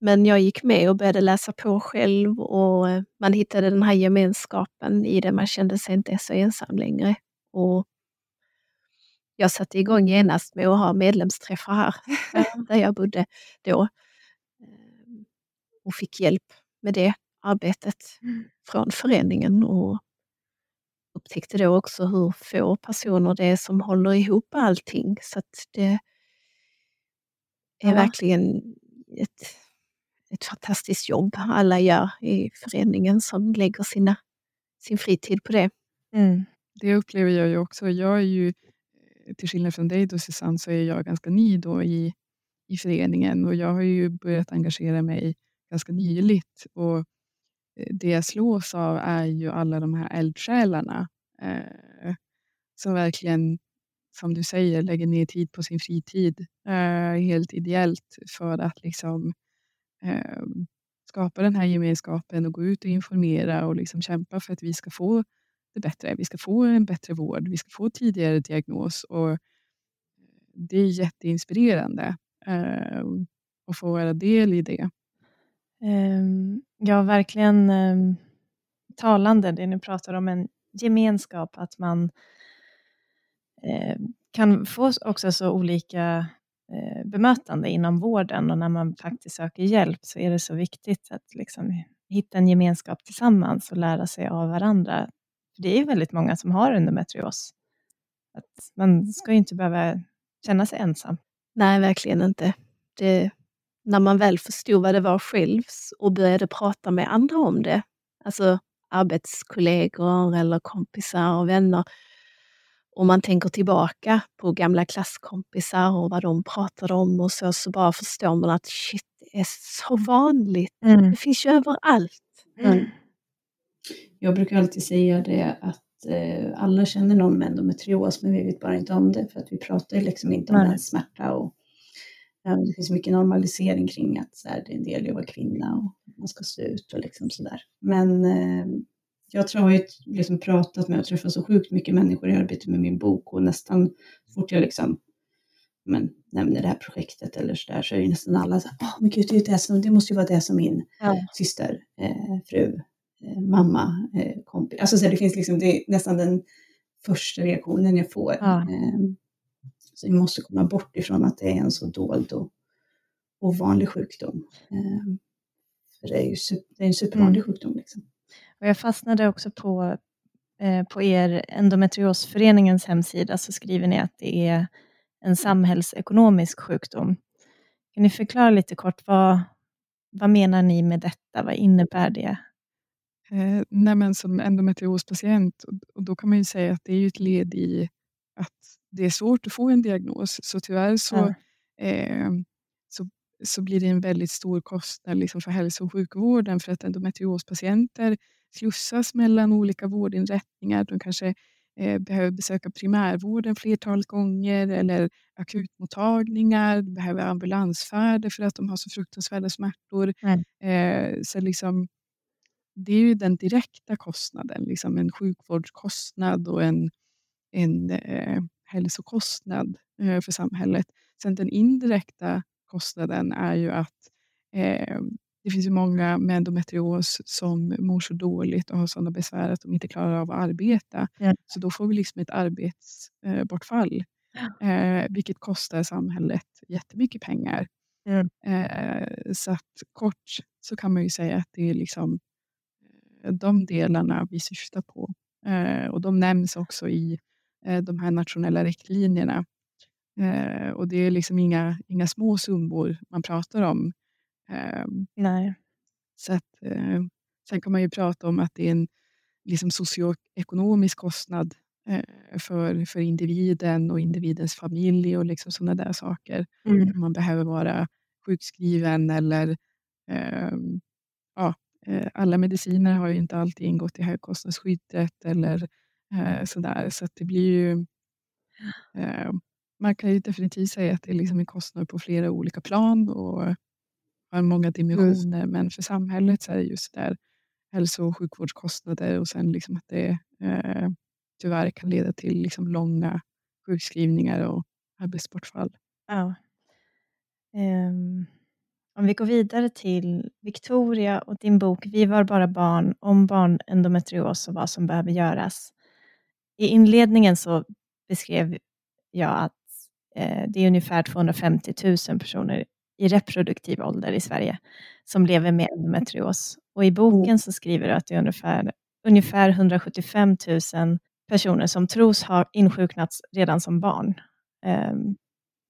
men jag gick med och började läsa på själv och man hittade den här gemenskapen i det. Man kände sig inte så ensam längre. Och jag satte igång genast med att ha medlemsträffar här, [LAUGHS] där jag bodde då. Och fick hjälp med det arbetet mm. från föreningen och upptäckte då också hur få personer det är som håller ihop allting. Så det är ja. verkligen ett, ett fantastiskt jobb alla gör i föreningen som lägger sina, sin fritid på det. Mm. Det upplever jag ju också. Jag är ju till skillnad från dig då Susanne, så är jag ganska ny då i, i föreningen och jag har ju börjat engagera mig ganska nyligt. Och eh, det jag slås av är ju alla de här eldsjälarna eh, som verkligen, som du säger, lägger ner tid på sin fritid eh, helt ideellt för att liksom eh, skapa den här gemenskapen och gå ut och informera och liksom kämpa för att vi ska få det bättre. Vi ska få en bättre vård, vi ska få tidigare diagnos och eh, det är jätteinspirerande eh, att få vara del i det. Ehm, ja, verkligen ehm, talande det ni pratar om en gemenskap, att man ehm, kan få också så olika eh, bemötande inom vården och när man faktiskt söker hjälp så är det så viktigt att liksom hitta en gemenskap tillsammans och lära sig av varandra. För det är väldigt många som har endometrios. Att man ska ju inte behöva känna sig ensam. Nej, verkligen inte. Det, när man väl förstod vad det var själv och började prata med andra om det, alltså arbetskollegor eller kompisar och vänner, och man tänker tillbaka på gamla klasskompisar och vad de pratade om och så, så bara förstår man att shit, det är så vanligt. Mm. Det finns ju överallt. Mm. Jag brukar alltid säga det att eh, alla känner någon med endometrios men vi vet bara inte om det för att vi pratar liksom inte om Nej. den smärta och det finns mycket normalisering kring att så här, det är en del av att vara kvinna och man ska se ut och liksom sådär. Men eh, jag tror jag har liksom pratat med och träffat så sjukt mycket människor i arbetet med min bok och nästan fort jag liksom men, nämner det här projektet eller så där så är det nästan alla så här, oh, men gud, det, är det, som, det måste ju vara det som min ja. syster, eh, fru, eh, mamma, eh, kompis, alltså så det finns liksom, det är nästan den första reaktionen jag får. Ja. Så vi måste komma bort ifrån att det är en så dold och ovanlig sjukdom. Eh, för det är ju det är en supervanlig mm. sjukdom. Liksom. Och jag fastnade också på, eh, på er endometriosföreningens hemsida så skriver ni att det är en samhällsekonomisk sjukdom. Kan ni förklara lite kort, vad, vad menar ni med detta? Vad innebär det? Eh, nej men som endometriospatient, och då kan man ju säga att det är ett led i att det är svårt att få en diagnos. Så tyvärr så, ja. eh, så, så blir det en väldigt stor kostnad liksom för hälso och sjukvården för att endometriospatienter slussas mellan olika vårdinrättningar. De kanske eh, behöver besöka primärvården flertalet gånger eller akutmottagningar, behöver ambulansfärder för att de har så fruktansvärda smärtor. Mm. Eh, så liksom, det är ju den direkta kostnaden, liksom en sjukvårdskostnad och en, en eh, hälsokostnad eh, för samhället. Sen den indirekta kostnaden är ju att eh, det finns ju många med endometrios som mår så dåligt och har sådana besvär att de inte klarar av att arbeta. Ja. Så då får vi liksom ett arbetsbortfall, ja. eh, vilket kostar samhället jättemycket pengar. Ja. Eh, så att kort så kan man ju säga att det är liksom de delarna vi syftar på. Och de nämns också i de här nationella riktlinjerna. Eh, och det är liksom inga, inga små summor man pratar om. Ehm, Nej. Så att, eh, sen kan man ju prata om att det är en liksom socioekonomisk kostnad eh, för, för individen och individens familj och liksom sådana där saker. Mm. Man behöver vara sjukskriven eller ehm, ja, eh, alla mediciner har ju inte alltid ingått i högkostnadsskyddet eller sådär. Så det blir ju man kan ju definitivt säga att det är liksom en kostnad på flera olika plan och har många dimensioner, mm. men för samhället så är det just där hälso och sjukvårdskostnader och sen liksom att det eh, tyvärr kan leda till liksom långa sjukskrivningar och arbetsbortfall. Ja. Um, om vi går vidare till Victoria och din bok Vi var bara barn om barnendometrios och vad som behöver göras. I inledningen så beskrev jag att eh, det är ungefär 250 000 personer i reproduktiv ålder i Sverige som lever med endometrios. Och i boken så skriver du att det är ungefär, ungefär 175 000 personer som tros ha insjuknats redan som barn. Um,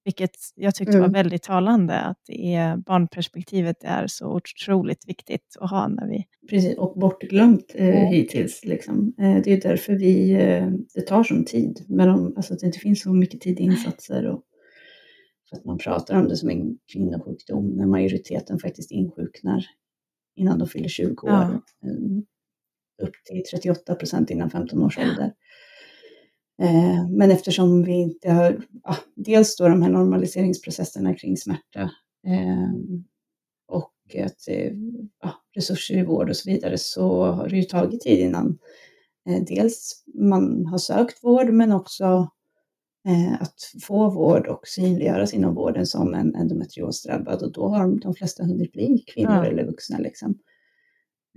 vilket jag tyckte var mm. väldigt talande, att det är, barnperspektivet är så otroligt viktigt att ha när vi... Precis, och bortglömt eh, mm. hittills. Liksom. Eh, det är därför vi, eh, det tar sån tid, men om, alltså, det inte finns så mycket tid i insatser och för att man pratar om det som en kvinnosjukdom när majoriteten faktiskt insjuknar innan de fyller 20 år. Ja. Ehm, upp till 38 procent innan 15 års ålder. Eh, men eftersom vi inte har, ja, dels då de här normaliseringsprocesserna kring smärta ehm, och att ja, resurser i vård och så vidare så har det ju tagit tid innan eh, dels man har sökt vård men också Eh, att få vård och synliggöras inom vården som en endometriosdrabbad och då har de flesta hunnit bli kvinnor ja. eller vuxna. Liksom.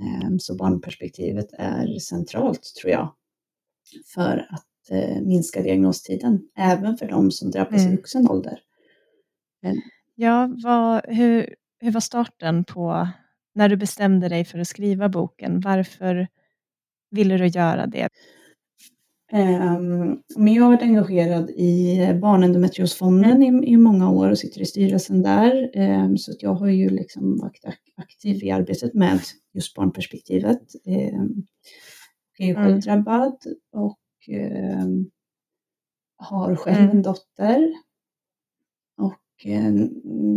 Ehm, så barnperspektivet är centralt tror jag för att eh, minska diagnostiden, även för de som drabbas mm. i vuxen ålder. Ja, vad, hur, hur var starten på när du bestämde dig för att skriva boken? Varför ville du göra det? Ehm, men jag har varit engagerad i Barnendometriosfonden i, i många år och sitter i styrelsen där. Ehm, så jag har ju liksom varit aktiv i arbetet med just barnperspektivet. Ehm, jag är själv mm. drabbad och har själv mm. en dotter. Och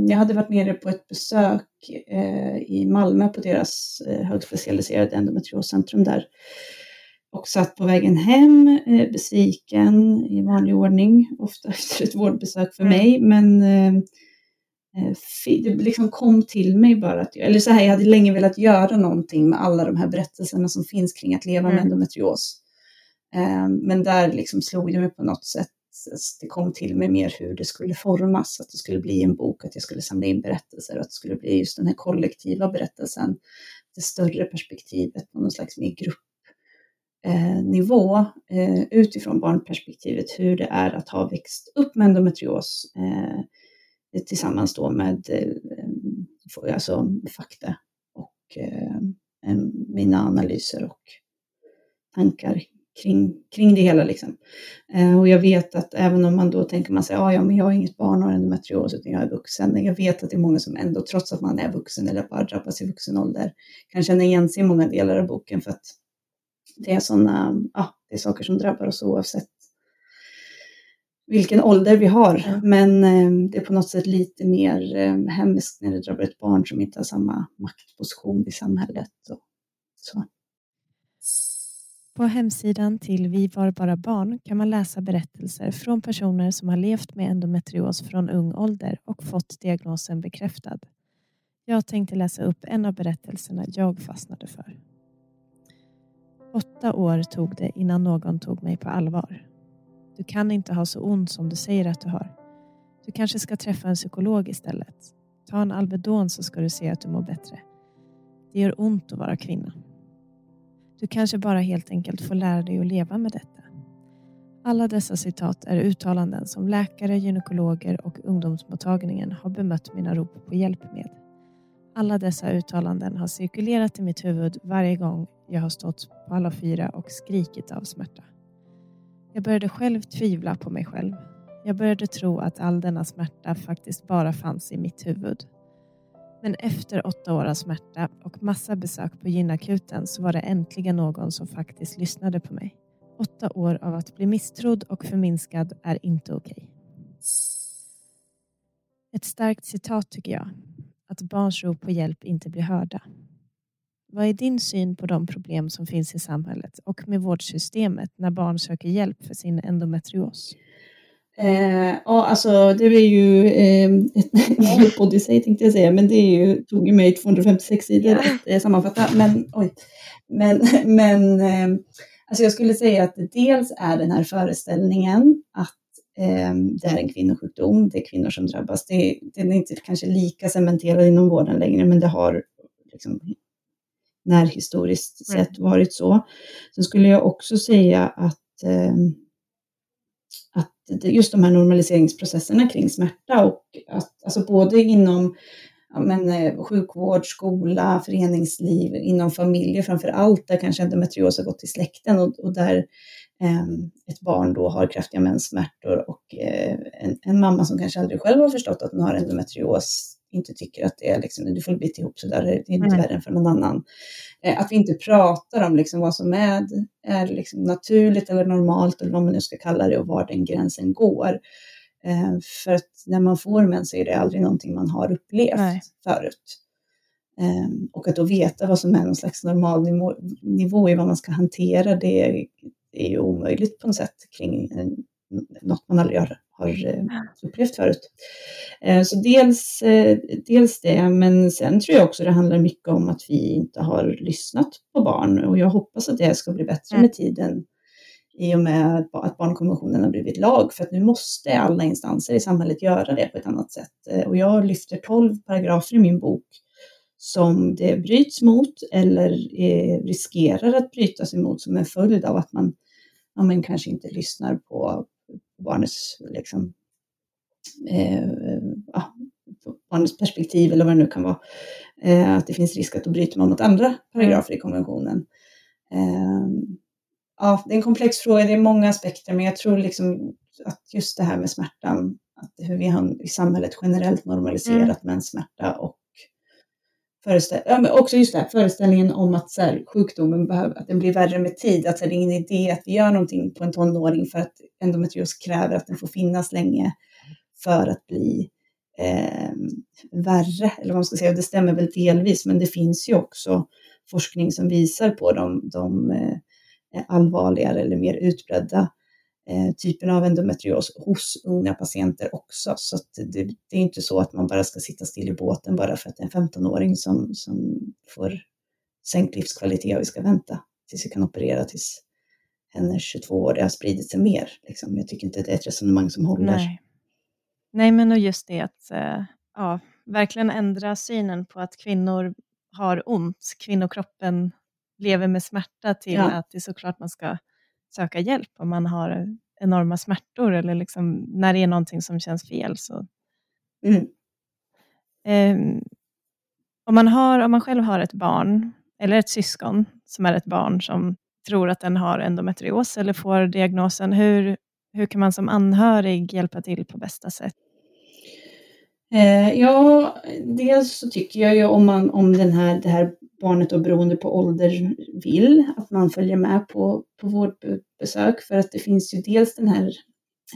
jag hade varit nere på ett besök eh, i Malmö på deras eh, högspecialiserade endometrioscentrum där och satt på vägen hem eh, besviken i vanlig ordning, ofta [LAUGHS] efter ett vårdbesök för mm. mig. Men eh, eh det liksom kom till mig bara att, eller så här, jag hade länge velat göra någonting med alla de här berättelserna som finns kring att leva mm. med endometrios. Ehm, men där liksom slog det mig på något sätt det kom till mig mer hur det skulle formas, att det skulle bli en bok, att jag skulle samla in berättelser, och att det skulle bli just den här kollektiva berättelsen, det större perspektivet på någon slags mer gruppnivå eh, eh, utifrån barnperspektivet, hur det är att ha växt upp med endometrios eh, tillsammans då med alltså fakta och mina analyser och tankar kring, kring det hela. Liksom. Eh, och jag vet att även om man då tänker man sig, ah, ja men jag har inget barn och endometrios utan jag är vuxen. Jag vet att det är många som ändå, trots att man är vuxen eller bara drabbas i vuxen ålder, kan känna igen sig i många delar av boken för att det är sådana, ja, det är saker som drabbar oss oavsett vilken ålder vi har. Men eh, det är på något sätt lite mer eh, hemskt när det drabbar ett barn som inte har samma maktposition i samhället. Och så. På hemsidan till Vi var bara barn kan man läsa berättelser från personer som har levt med endometrios från ung ålder och fått diagnosen bekräftad. Jag tänkte läsa upp en av berättelserna jag fastnade för. Åtta år tog det innan någon tog mig på allvar. Du kan inte ha så ont som du säger att du har. Du kanske ska träffa en psykolog istället. Ta en Alvedon så ska du se att du mår bättre. Det gör ont att vara kvinna. Du kanske bara helt enkelt får lära dig att leva med detta. Alla dessa citat är uttalanden som läkare, gynekologer och ungdomsmottagningen har bemött mina rop på hjälp med. Alla dessa uttalanden har cirkulerat i mitt huvud varje gång jag har stått på alla fyra och skrikit av smärta. Jag började själv tvivla på mig själv. Jag började tro att all denna smärta faktiskt bara fanns i mitt huvud. Men efter åtta år av smärta och massa besök på gynakuten så var det äntligen någon som faktiskt lyssnade på mig. Åtta år av att bli misstrodd och förminskad är inte okej. Okay. Ett starkt citat tycker jag. Att barns rop på hjälp inte blir hörda. Vad är din syn på de problem som finns i samhället och med vårdsystemet när barn söker hjälp för sin endometrios? Eh, ja, alltså det är ju eh, ett [LAUGHS] odyssey tänkte jag säga, men det är ju, tog ju mig 256 sidor att eh, sammanfatta. Men, oj, men, [LAUGHS] men eh, alltså jag skulle säga att dels är den här föreställningen att eh, det är en kvinnosjukdom, det är kvinnor som drabbas. Det, den är inte kanske lika cementerad inom vården längre, men det har liksom när historiskt mm. sett varit så. Sen skulle jag också säga att, eh, att just de här normaliseringsprocesserna kring smärta och att alltså både inom ja, men, eh, sjukvård, skola, föreningsliv, inom familjer framför allt, där kanske endometrios har gått i släkten och, och där eh, ett barn då har kraftiga menssmärtor och eh, en, en, mamma som kanske aldrig själv har förstått att hon har endometrios inte tycker att det är liksom, du får bita ihop sådär, det är inte mm. värre än för någon annan. Eh, att vi inte pratar om liksom vad som är, är liksom naturligt eller normalt eller vad man nu ska kalla det och var den gränsen går. Eh, för att när man får mens så är det aldrig någonting man har upplevt Nej. förut. Eh, och att då veta vad som är någon slags normal nivå, nivå i vad man ska hantera, det är, det är ju omöjligt på något sätt kring något man aldrig har, har eh, upplevt förut. Eh, så dels, eh, dels det, men sen tror jag också det handlar mycket om att vi inte har lyssnat på barn och jag hoppas att det ska bli bättre med tiden i och med att barnkonventionen har blivit lag, för att nu måste alla instanser i samhället göra det på ett annat sätt. Och jag lyfter tolv paragrafer i min bok som det bryts mot eller riskerar att brytas emot som en följd av att man ja, men kanske inte lyssnar på barnets, liksom, eh, ja, barnets perspektiv eller vad det nu kan vara. Eh, att det finns risk att då bryter man mot andra paragrafer i konventionen. Eh, ja, det är en komplex fråga, det är många aspekter, men jag tror liksom att just det här med smärtan, att hur vi har i samhället generellt normaliserat mm. menssmärta och föreställ ja, också just det här, föreställningen om att så här, sjukdomen behöver, att den blir värre med tid. Att så här, det är ingen idé att vi gör någonting på en tonåring för att endometrios kräver att den får finnas länge för att bli eh, värre. Eller vad man ska säga, det stämmer väl delvis, men det finns ju också forskning som visar på de, de eh, allvarligare eller mer utbredda eh, typen av endometrios hos unga patienter också. Så det, det, är inte så att man bara ska sitta still i båten bara för att det är en 15-åring som, som får sänkt livskvalitet och vi ska vänta tills vi kan operera tills hennes 22 år, det har spridit sig mer. Liksom. Jag tycker inte det är ett resonemang som håller. Nej, Nej men och just det att eh, ja, verkligen ändra synen på att kvinnor har ont, kvinnokroppen lever med smärta till ja. att det är såklart man ska söka hjälp om man har enorma smärtor eller liksom när det är någonting som känns fel. Så. Mm. Um, om, man har, om man själv har ett barn eller ett syskon som är ett barn som tror att den har endometrios eller får diagnosen, hur, hur kan man som anhörig hjälpa till på bästa sätt? Eh, ja, dels så tycker jag ju om, man, om den här, det här barnet då beroende på ålder vill, att man följer med på, på vårdbesök för att det finns ju dels den här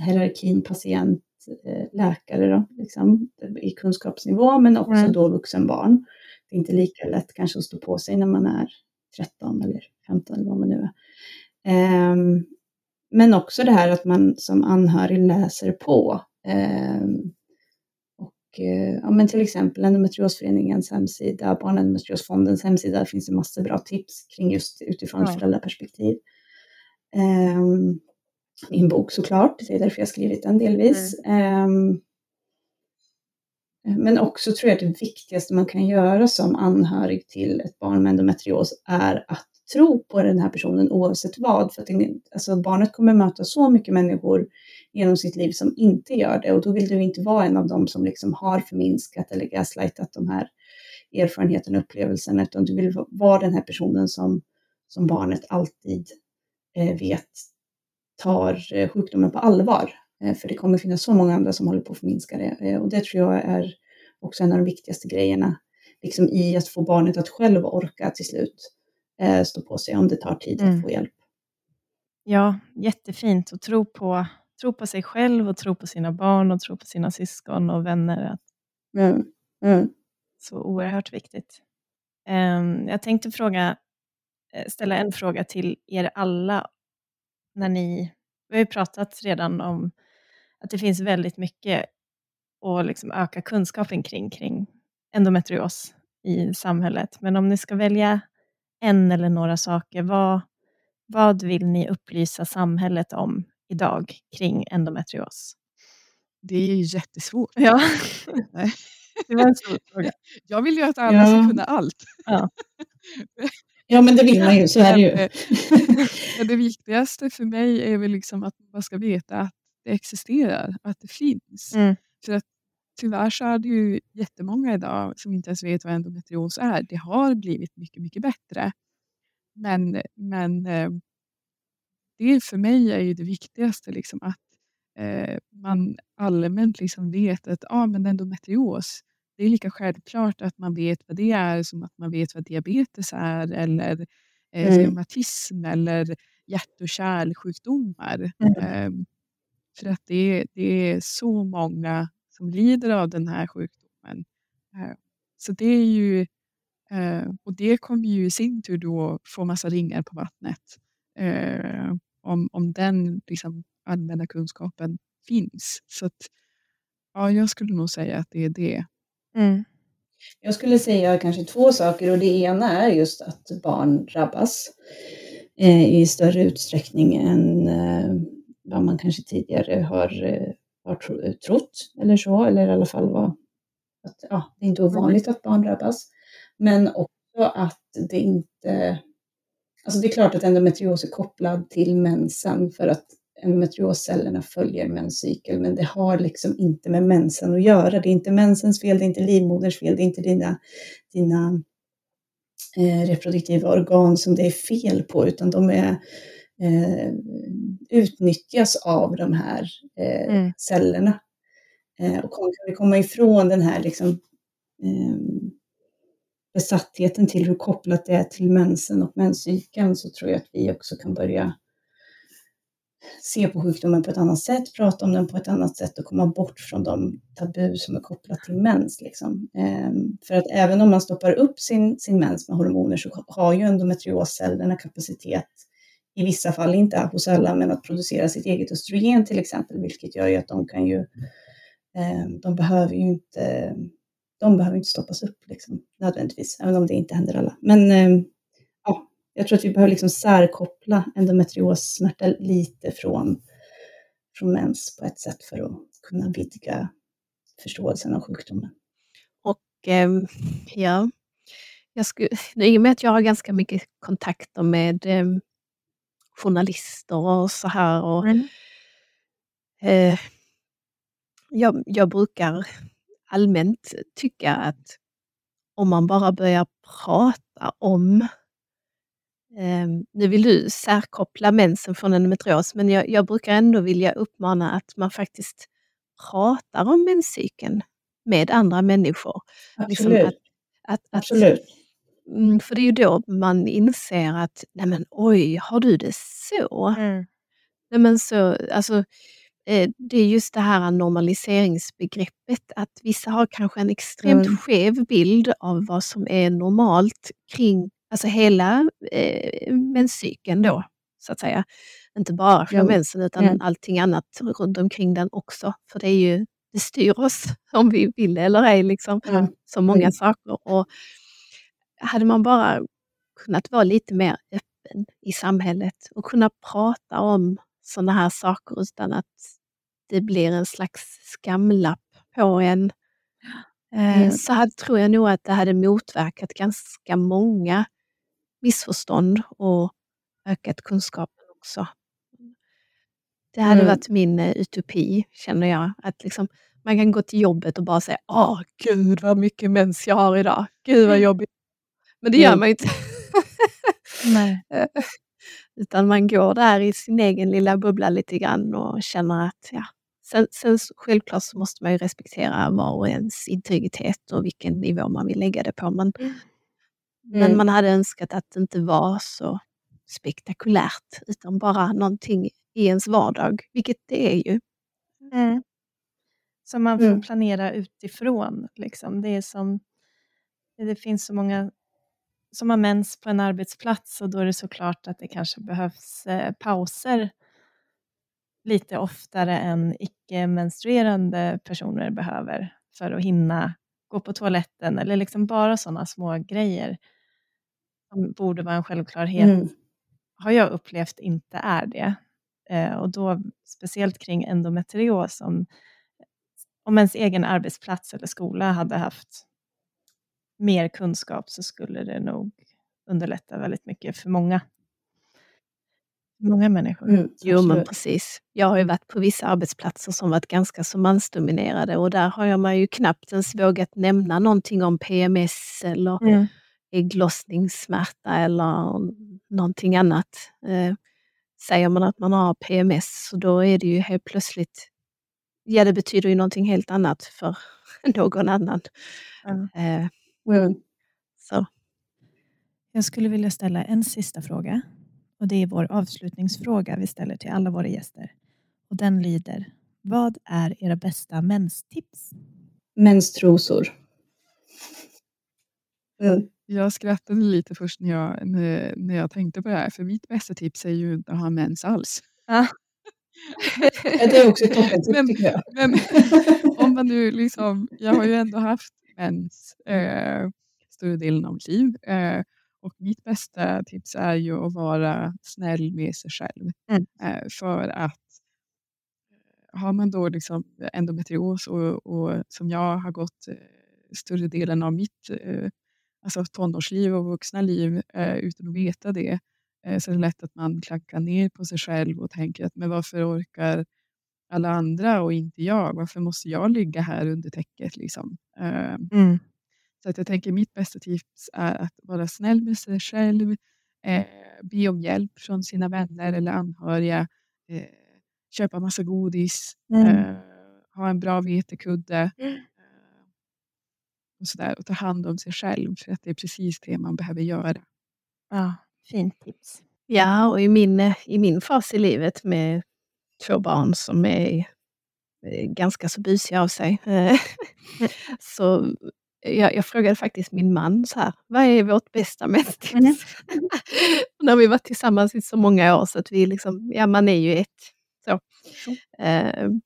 hierarkin patient eh, läkare då, liksom, i kunskapsnivå men också mm. då vuxenbarn. Det är inte lika lätt kanske att stå på sig när man är 13 eller 15 eller vad man nu är. Um, men också det här att man som anhörig läser på. Um, ja, men till exempel Endometriosföreningens hemsida, Barnendometriosfondens hemsida, finns det massor bra tips kring just utifrån ett föräldraperspektiv. Um, min bok såklart, det är därför jag skrivit den delvis. Mm. Um, men också tror jag det viktigaste man kan göra som anhörig till ett barn med endometrios är att tro på den här personen oavsett vad. För att den, alltså barnet kommer möta så mycket människor genom sitt liv som inte gör det och då vill du inte vara en av dem som liksom har förminskat eller gaslightat de här erfarenheterna och upplevelserna utan du vill vara den här personen som, som barnet alltid eh, vet tar eh, sjukdomen på allvar. Eh, för det kommer finnas så många andra som håller på att förminska det eh, och det tror jag är också en av de viktigaste grejerna liksom i att få barnet att själv orka till slut eh, stå på sig om det tar tid mm. att få hjälp. Ja, jättefint att tro på, tro på sig själv och tro på sina barn och tro på sina syskon och vänner. Mm. Mm. Så oerhört viktigt. Um, jag tänkte fråga, eh, ställa en fråga till er alla. När ni, vi har ju pratat redan om att det finns väldigt mycket att liksom öka kunskapen kring, kring endometrios i samhället. Men om ni ska välja en eller några saker. Vad, vad vill ni upplysa samhället om idag kring endometrios? Det är ju jättesvårt. Ja. [LAUGHS] det var en stor fråga. [LAUGHS] Jag vill ju att alla ja. ska kunna allt. Ja. [LAUGHS] ja, men det vill man ju. Så är det ju. Men det viktigaste för mig är väl liksom att man ska veta att det existerar, att det finns. Mm. För att tyvärr så är det ju jättemånga idag som inte ens vet vad endometrios är. Det har blivit mycket, mycket bättre. Men, men eh, det för mig är ju det viktigaste, liksom att eh, man allmänt liksom vet att ah, men endometrios, det är lika självklart att man vet vad det är som att man vet vad diabetes är eller eh, mm. reumatism eller hjärt och kärlsjukdomar. Mm. Eh, för att det, det är så många som lider av den här sjukdomen. Eh, så det är ju, eh, och det kommer ju i sin tur då få massa ringar på vattnet. Eh, om, om den liksom allmänna kunskapen finns. Så att, ja, jag skulle nog säga att det är det. Mm. Jag skulle säga kanske två saker och det ena är just att barn drabbas i större utsträckning än vad man kanske tidigare har har trott eller så, eller i alla fall var att ja, det är inte ovanligt att barn drabbas. Men också att det inte, alltså det är klart att endometrios är kopplad till mensen för att endometrioscellerna följer menscykeln, men det har liksom inte med mensen att göra. Det är inte mensens fel, det är inte livmoderns fel, det är inte dina, dina eh, reproduktiva organ som det är fel på, utan de är eh, utnyttjas av de här eh, mm. cellerna. Eh, och kan vi komma ifrån den här liksom, eh, besattheten till hur kopplat det är till mensen och menscykeln så tror jag att vi också kan börja se på sjukdomen på ett annat sätt, prata om den på ett annat sätt och komma bort från de tabu som är kopplat till mens. Liksom. Ehm, för att även om man stoppar upp sin, sin mens med hormoner så har ju endometrioscellerna kapacitet i vissa fall, inte hos alla, men att producera sitt eget östrogen till exempel, vilket gör ju att de kan ju, eh, de behöver ju inte, de behöver inte stoppas upp liksom, nödvändigtvis, även om det inte händer alla. Men eh, ja, jag tror att vi behöver liksom särkoppla endometriossmärta lite från, från mens på ett sätt för att kunna vidga förståelsen av sjukdomen. Och eh, ja, jag skulle, i och med att jag har ganska mycket kontakter med eh, journalister och så här. Och, mm. eh, jag, jag brukar allmänt tycka att om man bara börjar prata om eh, nu vill du särkoppla mensen från endometrios, men jag, jag brukar ändå vilja uppmana att man faktiskt pratar om menscykeln med andra människor. Absolut. Liksom att, att, Absolut. Mm, för det är ju då man inser att, nej men oj, har du det så? Mm. Nej men så, alltså, eh, det är just det här normaliseringsbegreppet, att vissa har kanske en extremt mm. skev bild av vad som är normalt kring alltså hela eh, menscykeln då, så att säga. Inte bara själva mensen utan mm. allting annat runt omkring den också. För det är ju, det styr oss om vi vill eller ej, liksom. Mm. så många mm. saker. Och hade man bara kunnat vara lite mer öppen i samhället och kunna prata om sådana här saker utan att det blir en slags skamlapp på en. Eh, mm. Så hade, tror jag nog att det hade motverkat ganska många missförstånd och ökat kunskapen också. Det hade mm. varit min uh, utopi, känner jag. Att liksom, man kan gå till jobbet och bara säga Åh, gud vad mycket mens jag har idag. Gud vad [LAUGHS] jobbigt. Men det gör mm. man ju inte. [LAUGHS] Nej. Eh, utan man går där i sin egen lilla bubbla lite grann och känner att ja. Sen, sen självklart så måste man ju respektera var och ens integritet och vilken nivå man vill lägga det på. Men, mm. men man hade önskat att det inte var så spektakulärt utan bara någonting i ens vardag, vilket det är ju. Mm. Som man får mm. planera utifrån. Liksom. Det, är som, det finns så många som har mens på en arbetsplats och då är det såklart att det kanske behövs eh, pauser lite oftare än icke-menstruerande personer behöver för att hinna gå på toaletten eller liksom bara sådana små grejer som borde vara en självklarhet mm. har jag upplevt inte är det. Eh, och då speciellt kring endometrios om, om ens egen arbetsplats eller skola hade haft mer kunskap så skulle det nog underlätta väldigt mycket för många. Många människor. Mm, jo men precis. Jag har ju varit på vissa arbetsplatser som varit ganska så mansdominerade och där har man ju knappt ens vågat nämna någonting om PMS eller mm. ägglossningssmärta eller någonting annat. Eh, säger man att man har PMS så då är det ju helt plötsligt, ja det betyder ju någonting helt annat för [LAUGHS] någon annan. Mm. Eh, Mm. Så. Jag skulle vilja ställa en sista fråga. Och Det är vår avslutningsfråga vi ställer till alla våra gäster. Och Den lyder, vad är era bästa menstips? Menstrosor. Mm. Jag skrattade lite först när jag, när, när jag tänkte på det här, för mitt bästa tips är ju inte att ha mens alls. Ja. det är också ett toppentips tycker jag. Men om man nu liksom, jag har ju ändå haft mens eh, större delen av liv. Eh, och mitt bästa tips är ju att vara snäll med sig själv. Mm. Eh, för att eh, har man då liksom endometrios och, och som jag har gått eh, större delen av mitt eh, alltså tonårsliv och vuxna liv utan att veta det så är det lätt att man klackar ner på sig själv och tänker att men varför orkar alla andra och inte jag. Varför måste jag ligga här under täcket? Liksom? Ehm, mm. Så att jag tänker mitt bästa tips är att vara snäll med sig själv, eh, be om hjälp från sina vänner eller anhöriga, eh, köpa massa godis, mm. eh, ha en bra vetekudde mm. och, sådär, och ta hand om sig själv för att det är precis det man behöver göra. Ja, fint tips. Ja, och i min, i min fas i livet med två barn som är ganska så busiga av sig. [LAUGHS] så jag, jag, frågade faktiskt min man så här, vad är vårt bästa menstips? Mm. [LAUGHS] När vi varit tillsammans i så många år så att vi liksom, ja man är ju ett. Så. Mm. Uh,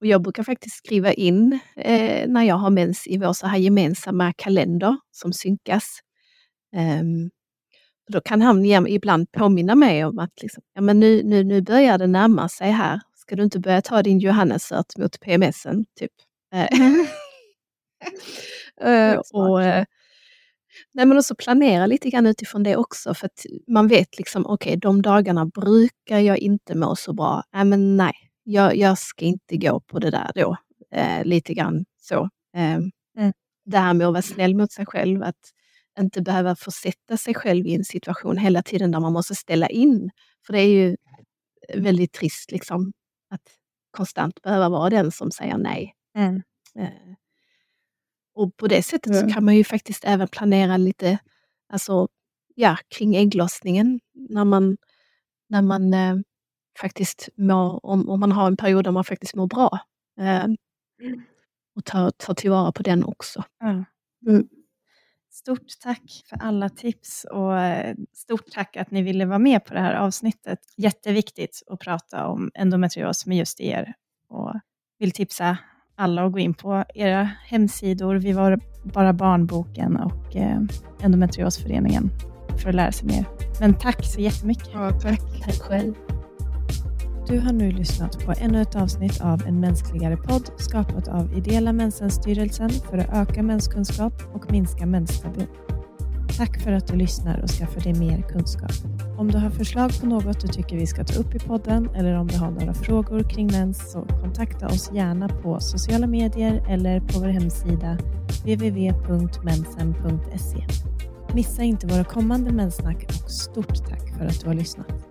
och jag brukar faktiskt skriva in uh, när jag har mens i vår så här gemensamma kalender som synkas. Um, Då kan han ibland påminna mig om att liksom, ja, men nu, nu, nu börjar det närma sig här. Ska du inte börja ta din Johannesört mot PMSen? Typ. Mm. [LAUGHS] uh, och, uh, nej, men också planera lite grann utifrån det också. För att man vet liksom, okej, okay, de dagarna brukar jag inte må så bra. Nej, men nej, jag, jag ska inte gå på det där då. Uh, lite grann så. Mm. Det här med att vara snäll mot sig själv, att inte behöva försätta sig själv i en situation hela tiden där man måste ställa in. För det är ju väldigt trist liksom, att konstant behöva vara den som säger nej. Mm. Eh, och på det sättet mm. så kan man ju faktiskt även planera lite alltså, ja, kring ägglossningen. När man, när man eh, faktiskt mår, om, om man har en period där man faktiskt mår bra. Eh, och ta, ta tillvara på den också. Mm. Stort tack för alla tips och eh, stort tack att ni ville vara med på det här avsnittet. Jätteviktigt att prata om endometrios med just er och vill tipsa alla att gå in på era hemsidor, Vi var bara barnboken och eh, endometriosföreningen för att lära sig mer. Men tack så jättemycket. Ja, tack. Tack själv. Du har nu lyssnat på ännu ett avsnitt av En mänskligare podd skapat av Ideella Mensenstyrelsen för att öka menskunskap och minska menstabu. Tack för att du lyssnar och skaffar dig mer kunskap. Om du har förslag på något du tycker vi ska ta upp i podden eller om du har några frågor kring mens så kontakta oss gärna på sociala medier eller på vår hemsida www.mensen.se. Missa inte våra kommande menssnack och stort tack för att du har lyssnat.